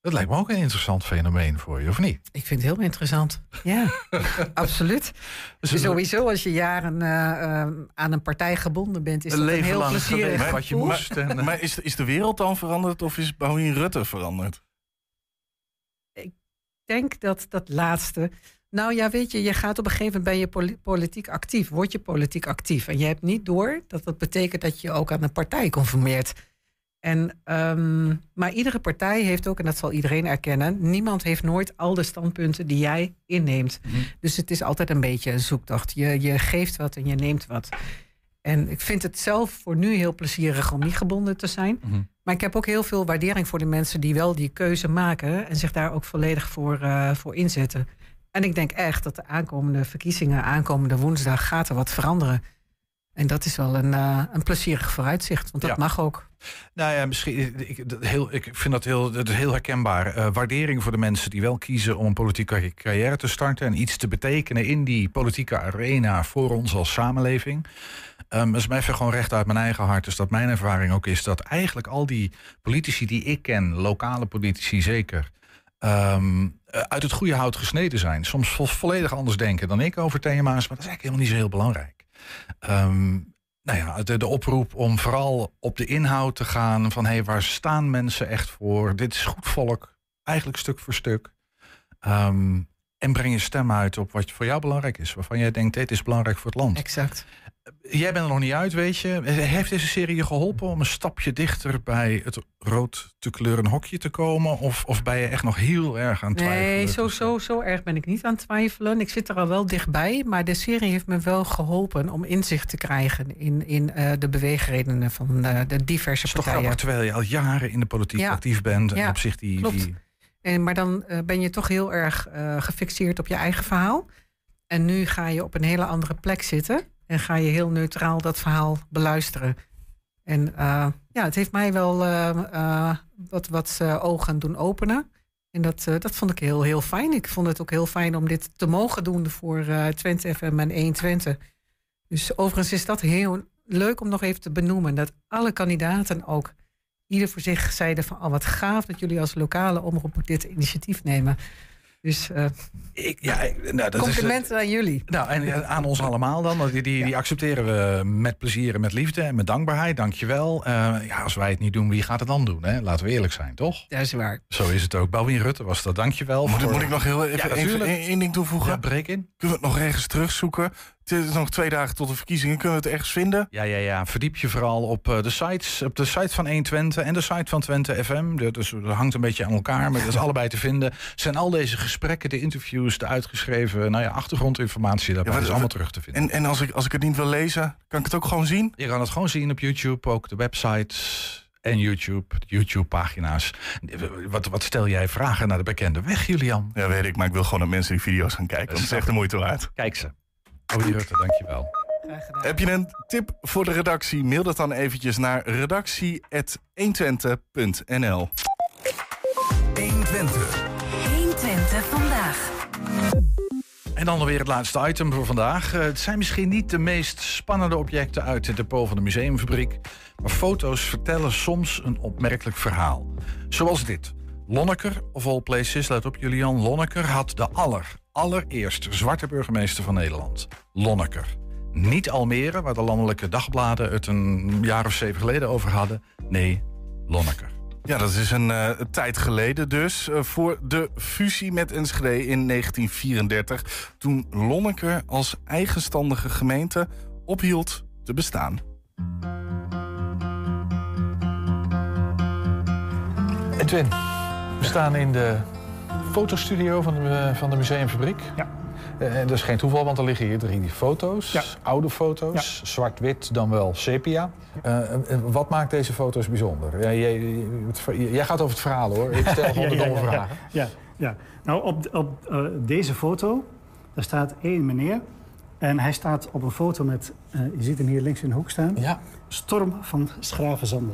Dat lijkt me ook een interessant fenomeen voor je, of niet? Ik vind het heel interessant. Ja, absoluut. Dus Sowieso als je jaren eh, eh, aan een partij gebonden bent, is Een dat een leven heel lang plezierig wat je moest. En, eh, Maar is, is de wereld dan veranderd of is Bouwien Rutte veranderd? Ik denk dat dat laatste. Nou ja, weet je, je gaat op een gegeven moment ben je poli- politiek actief. Word je politiek actief. En je hebt niet door dat dat betekent dat je ook aan een partij conformeert. En, ehm, maar iedere partij heeft ook, en dat zal iedereen erkennen, niemand heeft nooit al de standpunten die jij inneemt. Dus het is altijd een beetje een zoektocht. Je, je geeft wat en je neemt wat. En ik vind het zelf voor nu heel plezierig om niet gebonden te zijn. Maar ik heb ook heel veel waardering voor de mensen die wel die keuze maken en zich daar ook volledig voor, eh, voor inzetten. En ik denk echt dat de aankomende verkiezingen, aankomende woensdag, gaat er wat veranderen. En dat is wel een, eh, een plezierig vooruitzicht, want dat Ja. mag ook. Nou ja, misschien. Ik, dat heel, ik vind dat heel, dat is heel herkenbaar. Eh, waardering voor de mensen die wel kiezen om een politieke carrière te starten. en iets te betekenen in die politieke arena voor ons als samenleving. Um, dat is mij even gewoon recht uit mijn eigen hart. Dus dat mijn ervaring ook is dat eigenlijk al die politici die ik ken, lokale politici zeker. eh, uit het goede hout gesneden zijn. Soms vo- volledig anders denken dan ik over thema's. Maar dat is eigenlijk helemaal niet zo heel belangrijk. Ehm, nou ja, de, de oproep om vooral op de inhoud te gaan. Van hey, waar staan mensen echt voor? Dit is goed volk, eigenlijk stuk voor stuk. Ehm, en breng je stem uit op wat voor jou belangrijk is. Waarvan jij denkt, dit is belangrijk voor het land. Exact. Jij bent er nog niet uit, weet je. Heeft deze serie je geholpen om een stapje dichter bij het rood te kleuren hokje te komen? Of, of ben je echt nog heel erg aan het twijfelen? Nee, zo, zo, zo erg ben ik niet aan het twijfelen. Ik zit er al wel dichtbij. Maar de serie heeft me wel geholpen om inzicht te krijgen in, in uh, de beweegredenen van uh, de diverse is partijen. Toch terwijl je al jaren in de politiek Ja. actief bent. En Ja, op zich die, klopt. die En, maar dan eh, ben je toch heel erg eh, gefixeerd op je eigen verhaal. En nu ga je op een hele andere plek zitten. En ga je heel neutraal dat verhaal beluisteren. En eh, ja, het heeft mij wel eh, eh, wat, wat ogen doen openen. En dat, dat vond ik heel, heel fijn. Ik vond het ook heel fijn om dit te mogen doen voor Twente FM en 120. Dus overigens is dat heel leuk om nog even te benoemen. Dat alle kandidaten ook ieder voor zich zeiden van... oh, wat gaaf dat jullie als lokale omroep dit initiatief nemen. Dus eh, ik, ja, nou, dat is, complimenten aan jullie. Nou, en eh, aan ons allemaal dan. Die, die, die accepteren we met plezier en met liefde en met dankbaarheid. Dankjewel. Eh ja, als wij het niet doen, wie gaat het dan doen? Hè? Laten we eerlijk zijn, toch? Dat is waar. Zo is het ook. Balwien Rutte was dat. Dankjewel. Moet, ik- voor- moet ik nog heel even één ding toevoegen? Ja, breek in. Kunnen we het nog ergens terugzoeken? Het is nog twee dagen tot de verkiezingen. Kunnen we het ergens vinden? Ja, ja, ja. Verdiep je vooral op eh, de sites, op de site van 120 en de site van Twente FM. Dat, dus, dat hangt een beetje aan elkaar, maar dat is allebei te vinden. Zijn al deze gesprekken, de interviews, de uitgeschreven, nou ja, achtergrondinformatie, daarbij wat- is allemaal terug te vinden. En, en als, ik, als ik het niet wil lezen, kan ik het ook gewoon zien? Je kan het gewoon zien op YouTube, ook de websites en YouTube, YouTube-pagina's. Wat, wat stel jij vragen naar de bekende weg, Julian? Ja, weet ik, maar ik wil gewoon dat mensen die video's gaan kijken. want het is echt de moeite waard. Kijk ze. Balwien Rutte, dankjewel. Heb je een tip voor de redactie? Mail dat dan eventjes naar redactie.120.nl 120. 120 vandaag. En dan weer het laatste item voor vandaag. Eh, het zijn misschien niet de meest spannende objecten uit het depot van de museumfabriek. Maar foto's vertellen soms een opmerkelijk verhaal. Zoals dit. Lonneker, of all places, let op Julian. Lonneker had de aller, allereerste zwarte burgemeester van Nederland. Lonneker. Niet Almere, waar de landelijke dagbladen het een jaar of zeven geleden over hadden. Nee, Lonneker. Ja, dat is een eh, tijd geleden dus. eh, voor de fusie met Enschede in 1934. Toen Lonneker als eigenstandige gemeente ophield te bestaan. Edwin, we staan in de fotostudio van de, van de museumfabriek. Ja. Eh, En dat is geen toeval, want er liggen hier drie foto's. Oude foto's, zwart-wit, dan wel sepia. Eh, eh, wat maakt deze foto's bijzonder? Ja, jij, jij- jij gaat over het verhaal hoor. Ik stel gewoon de Ja, ja, domme ja, vragen. Ja, ja. nou op, op eh, deze foto, daar staat één meneer. En hij staat op een foto met, eh, je ziet hem hier links in de hoek staan. Ja. Storm van Schravenzande.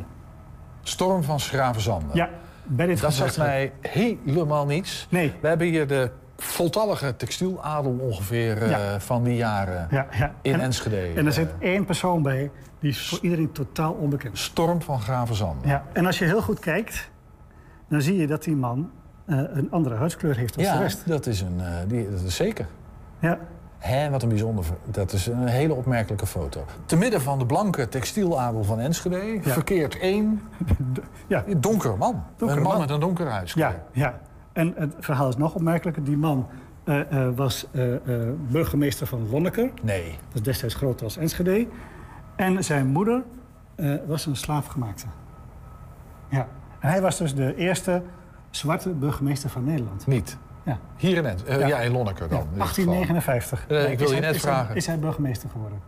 Storm van Schravenzande. Ja, bij dit Dat zegt mij helemaal niets. Nee. We hebben hier de voltallige textieladel ongeveer eh, van die jaren Ja, ja. in En- Enschede. En er zit één persoon bij, die is voor iedereen totaal onbekend. Storm van Gravenzande. Ja, en als je heel goed kijkt, dan zie je dat die man eh, een andere huidskleur heeft dan de Ja, rest. dat is, een, eh, die, dat is zeker. Ja. Hé, wat een bijzonder. Dat is een hele opmerkelijke foto. Te midden van de blanke textieladel van Enschede verkeert één ja. donker man. Donker een man, man. met een donkere huidskleur. Ja, ja. En het verhaal is nog opmerkelijker. Die man eh, eh, was eh, burgemeester van Lonneker. Nee. Dat is destijds groter als Enschede. En zijn moeder was een slaafgemaakte. Ja. En hij was dus de eerste zwarte burgemeester van Nederland. Niet? Ja. Hier in, Ent, eh, Ja. ja. in Lonneker dan. Ja, in dit 1859. geval. Eh, ik wil je hij- net is hij- vragen. Is hij burgemeester geworden?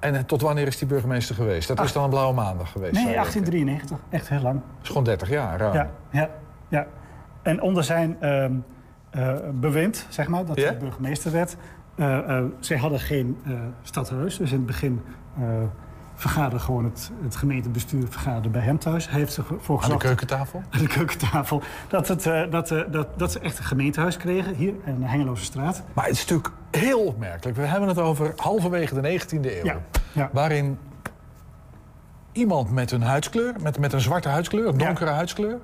En eh, tot wanneer is die burgemeester geweest? Dat is dan een blauwe maandag geweest. Nee, zou je 1893. Echt heel lang. Dat is gewoon 30 jaar. ruim. Ja, ja, ja. En onder zijn eh, bewind, zeg maar, dat Ja? hij burgemeester werd... zij hadden geen stadhuis, dus in het begin... vergaderde gewoon het, het gemeentebestuur vergaderde bij hem thuis. Hij heeft ervoor Aan de gezorgd... keukentafel? Aan de keukentafel. Dat, het, eh, dat, eh, dat, dat ze echt een gemeentehuis kregen, hier in de Hengeloze straat. Maar het is natuurlijk heel opmerkelijk. We hebben het over halverwege de 19e eeuw. Ja, ja. Waarin iemand met een huidskleur, met, met een zwarte huidskleur, een donkere huidskleur...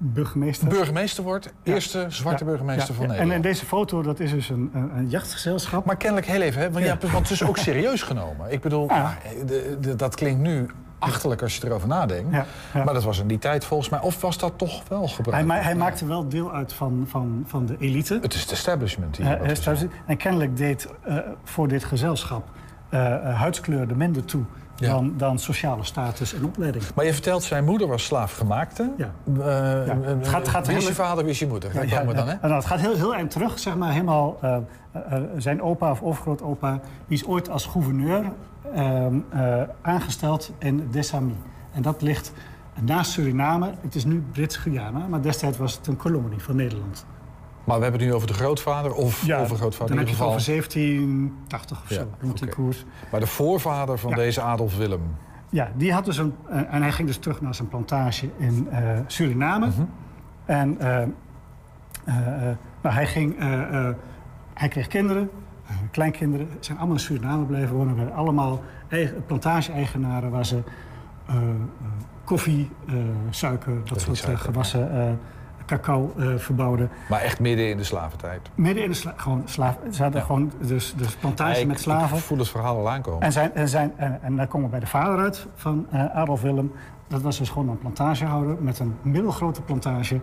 Burgemeester. Burgemeester wordt, eerste zwarte Ja, burgemeester ja, van. Nederland. En in deze foto, dat is dus een, een, een jachtgezelschap. Maar kennelijk heel even, hè? Want, ja. Want het is ook serieus genomen. Ik bedoel, Ja. ah, de- de- dat klinkt nu achterlijk als je erover nadenkt. Maar dat was in die tijd volgens mij. Of was dat toch wel Hij, gebruikt? ma- hij maakte wel deel uit van, van, van de elite. Het is het establishment hier. Eh, establishment. en kennelijk deed eh, voor dit gezelschap eh, eh, huidskleur er minder toe Ja. dan, dan sociale status en opleiding. Maar je vertelt, zijn moeder was slaafgemaakte. Ja. Uh, Het gaat- gaat wie is heel- je vader, wie is je moeder? Daar Ja, komen we dan, hè? nou, het gaat heel, heel eind terug, zeg maar, helemaal... eh, eh, zijn opa of overgrootopa, die is ooit als gouverneur ehm, eh, aangesteld in Dessami. En dat ligt naast Suriname. Het is nu Brits-Guyana, maar destijds was het een kolonie van Nederland. Maar we hebben het nu over de grootvader of Ja, overgrootvader dan in heb je ieder het geval. over 1780 of Ja, zo, rond die koers. Maar de voorvader van Ja. deze Adolf Willem. Ja, die had dus een. eh, en hij ging dus terug naar zijn plantage in eh, Suriname. Mhm. En eh, nou, hij, ging, hij kreeg kinderen, kleinkinderen. Zijn allemaal in Suriname blijven wonen. werden allemaal eigen- plantage-eigenaren waar ze koffie, suiker, dat soort gewassen, cacao eh, verbouwden. Maar echt midden in de slaventijd. Midden in de sla gewoon slaaf. Ze hadden gewoon dus, dus plantage Ik- met slaven. Ik voel het verhaal al aankomen. En, zijn, en, zijn, en, en daar komen we bij de vader uit van eh, Adolf Willem. Dat was dus gewoon een plantagehouder met een middelgrote plantage...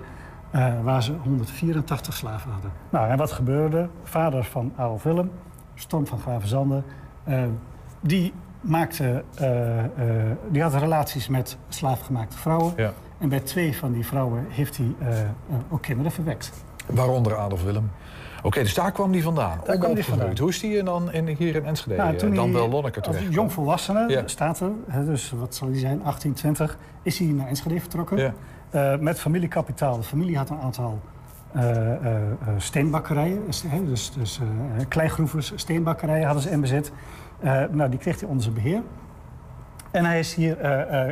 eh, waar ze 184 slaven hadden. Nou, en wat gebeurde? Vader van Adolf Willem, Storm van Gravenzande... die, maakte, die had relaties met slaafgemaakte vrouwen. Ja. En bij twee van die vrouwen heeft hij eh, eh, ook kinderen verwekt. Waaronder Adolf Willem. Oké, dus daar kwam die vandaan. Daar kwam die vandaan. Hoe is die dan in, hier in Enschede? Nou, toen eh, dan hij wel Lonneke als terecht. jongvolwassene, Ja. staat er, dus wat zal hij zijn, 1820, is hij naar Enschede vertrokken. Ja. Met familiekapitaal. De familie had een aantal steenbakkerijen, dus, dus, dus kleigroevers, steenbakkerijen hadden ze in bezit. Nou, die kreeg hij onder zijn beheer. En hij is hier,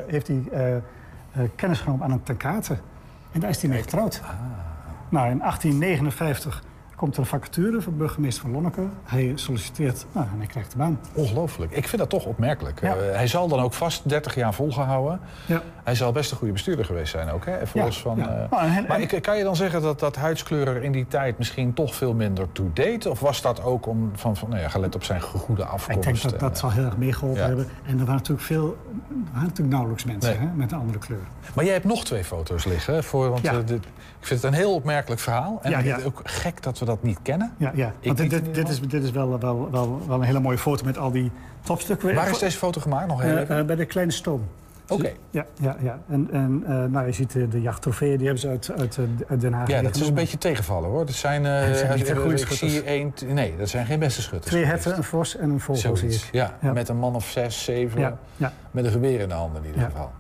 heeft hij kennis genomen aan een tenkate. En daar is hij mee getrouwd. Ah. Nou, in 1859 komt er een vacature voor burgemeester van Lonneke. Hij solliciteert nou, en hij krijgt de baan. Ongelooflijk. Ik vind dat toch opmerkelijk. Ja. Eh, hij zal dan ook vast 30 jaar volgehouden. Ja. Hij zal best een goede bestuurder geweest zijn ook. Hè? Volgens van, ja. eh, en- en- maar ik, kan je dan zeggen dat dat huidskleur er in die tijd misschien toch veel minder toe deed? Of was dat ook om van, van nou ja, gelet op zijn goede afkomst? Ik denk dat dat zal heel erg meegeholpen hebben. En er waren natuurlijk veel, er waren natuurlijk nauwelijks mensen Nee. hè, met een andere kleur. Maar jij hebt nog twee foto's liggen. hè, Voor, want eh, ik vind het een heel opmerkelijk verhaal. En het ook gek dat we dat niet kennen. Ja, ja. Ik want dit, dit, is, dit is wel, wel, wel, wel een hele mooie foto met al die topstukken. Waar is deze foto gemaakt? Nog heel even? eh, bij de kleine stoom. Oké. Ja, ja, ja. En, en eh, nou, je ziet eh, de jachttrofeeën, die hebben ze uit, uit, eh, uit Den Haag Ja, dat is een beetje tegenvallen hoor. Dat zijn, eh, Het zijn niet de eh, goede ik schutters. zie één, t- nee, dat zijn geen beste schutters. Twee herten, een vos en een vogel zie ik. Ja, Ja. met een man of zes, zeven. Ja, ja. Met een geweer in de handen in ieder Ja. geval.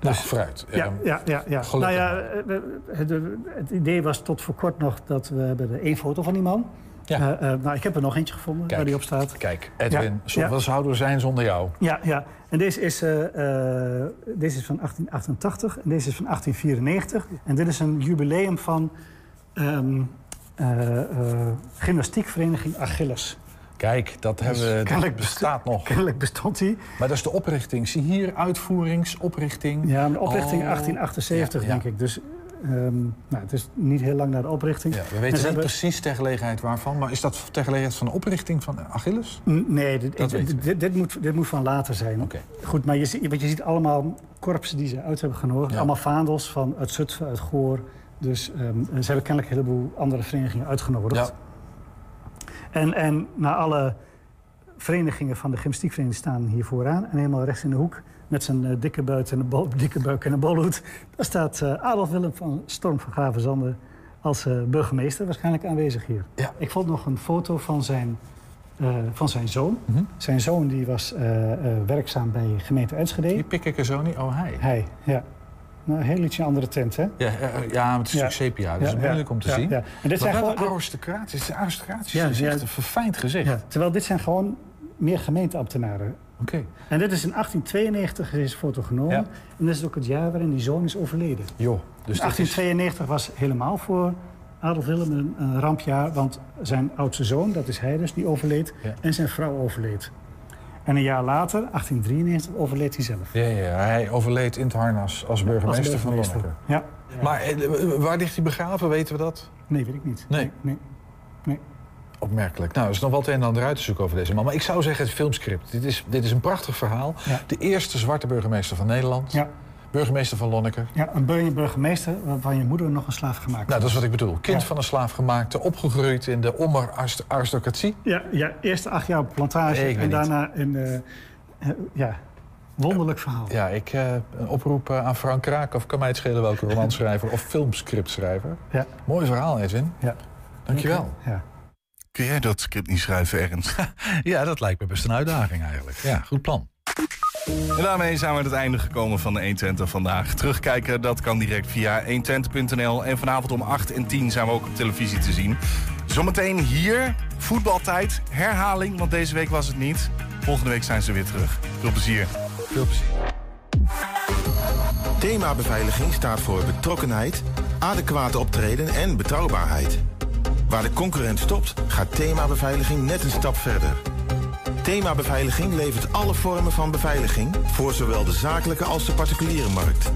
Nou, vooruit. Ja, Ehm, ja, ja. ja. Nou ja, eh, het, het idee was tot voor kort nog dat we hebben er één foto van die man. Ja. Eh, eh, nou, ik heb er nog eentje gevonden Kijk. waar die op staat. Kijk, Edwin, Ja, zo, ja. wat zouden we zijn zonder jou? Ja, ja. En deze is, eh, eh, deze is van 1888 en deze is van 1894. En dit is een jubileum van eh, gymnastiekvereniging Achilles. Kijk, dat, Dus hebben we, dat bestaat nog. Kennelijk bestond die. Maar dat is de oprichting. Zie hier, uitvoeringsoprichting. Ja, de oprichting Oh, 1878 ja, ja. denk ik. Dus ehm, nou, het is niet heel lang na de oprichting. Ja, we En weten niet hebben- precies ter gelegenheid waarvan. Maar is dat ter gelegenheid van de oprichting van Achilles? N- Nee, dit, Dat dit- dit, dit moet, dit moet van later zijn. Goed, maar je, ziet- want je ziet allemaal korpsen die ze uit hebben genodigd. Ja. Allemaal vaandels van uit Zutphen, uit Goor. Dus ehm, ze hebben kennelijk een heleboel andere verenigingen uitgenodigd. Ja. En, en na alle verenigingen van de gymnastiekvereniging staan hier vooraan. En helemaal rechts in de hoek met zijn eh, dikke, buik en een bol, dikke buik en een bolhoed. Daar staat eh, Adolf Willem van Storm van Gravenzande als eh, burgemeester waarschijnlijk aanwezig hier. Ja. Ik vond nog een foto van zijn, van zijn zoon. Mhm. Zijn zoon die was werkzaam bij gemeente Enschede. Die pik ik er zo niet. Oh, hij. Hij, ja. Nou, een heel ietsje andere tent, hè? Ja, ja, maar het is Ja. natuurlijk sepia, dus Ja, het is moeilijk ja, om te zien. ja. En dit maar zijn gewoon- een aristocratisch. Is aristocratisch. Ja, is echt een verfijnd gezicht. Terwijl dit zijn gewoon meer gemeenteambtenaren. Oké. En dit is in 1892 is deze foto genomen. Ja. En dat is ook het jaar waarin die zoon is overleden. Joh, dus dat is... 1892 was helemaal voor Adolf Willem een, rampjaar. Want zijn oudste zoon, dat is hij dus, die overleed. Ja. En zijn vrouw overleed. En een jaar later, 1893, overleed hij zelf. Ja, ja, hij overleed in het harnas als burgemeester, Als burgemeester. van Lonneke. Ja. Maar eh, waar ligt hij begraven, weten we dat? Nee, weet ik niet. Nee. nee. nee. Opmerkelijk. Nou, er is nog wel het een en ander uit te zoeken over deze man. Maar ik zou zeggen, het filmscript. Dit is, dit is een prachtig verhaal. Ja. De eerste zwarte burgemeester van Nederland. Ja. Burgemeester van Lonneker. Ja, een bur- burgemeester waarvan je moeder nog een slaaf gemaakt Nou, dat is wat ik bedoel. Kind Ja. van een slaafgemaakte, opgegroeid in de Ommer-aristocratie. Ja, ja, eerst acht jaar op plantage en niet. daarna een eh, eh, ja, wonderlijk verhaal. Ja, ik eh, een oproep aan Frank Kraak, of kan mij het schelen welke romanschrijver of filmscriptschrijver. Ja. Mooi verhaal, Edwin. Ja. Dankjewel. Ja. Kun jij dat script niet schrijven, Ernst? ja, dat lijkt me best een uitdaging eigenlijk. Ja, goed plan. En daarmee zijn we aan het einde gekomen van de 120 vandaag. Terugkijken, dat kan direct via 120.nl. En vanavond om 8 en 10 zijn we ook op televisie te zien. Zometeen hier, voetbaltijd, herhaling, want deze week was het niet. Volgende week zijn ze weer terug. Veel plezier. Veel plezier. Thema beveiliging staat voor betrokkenheid, adequate optreden en betrouwbaarheid. Waar de concurrent stopt, gaat thema beveiliging net een stap verder. Thema beveiliging levert alle vormen van beveiliging voor zowel de zakelijke als de particuliere markt.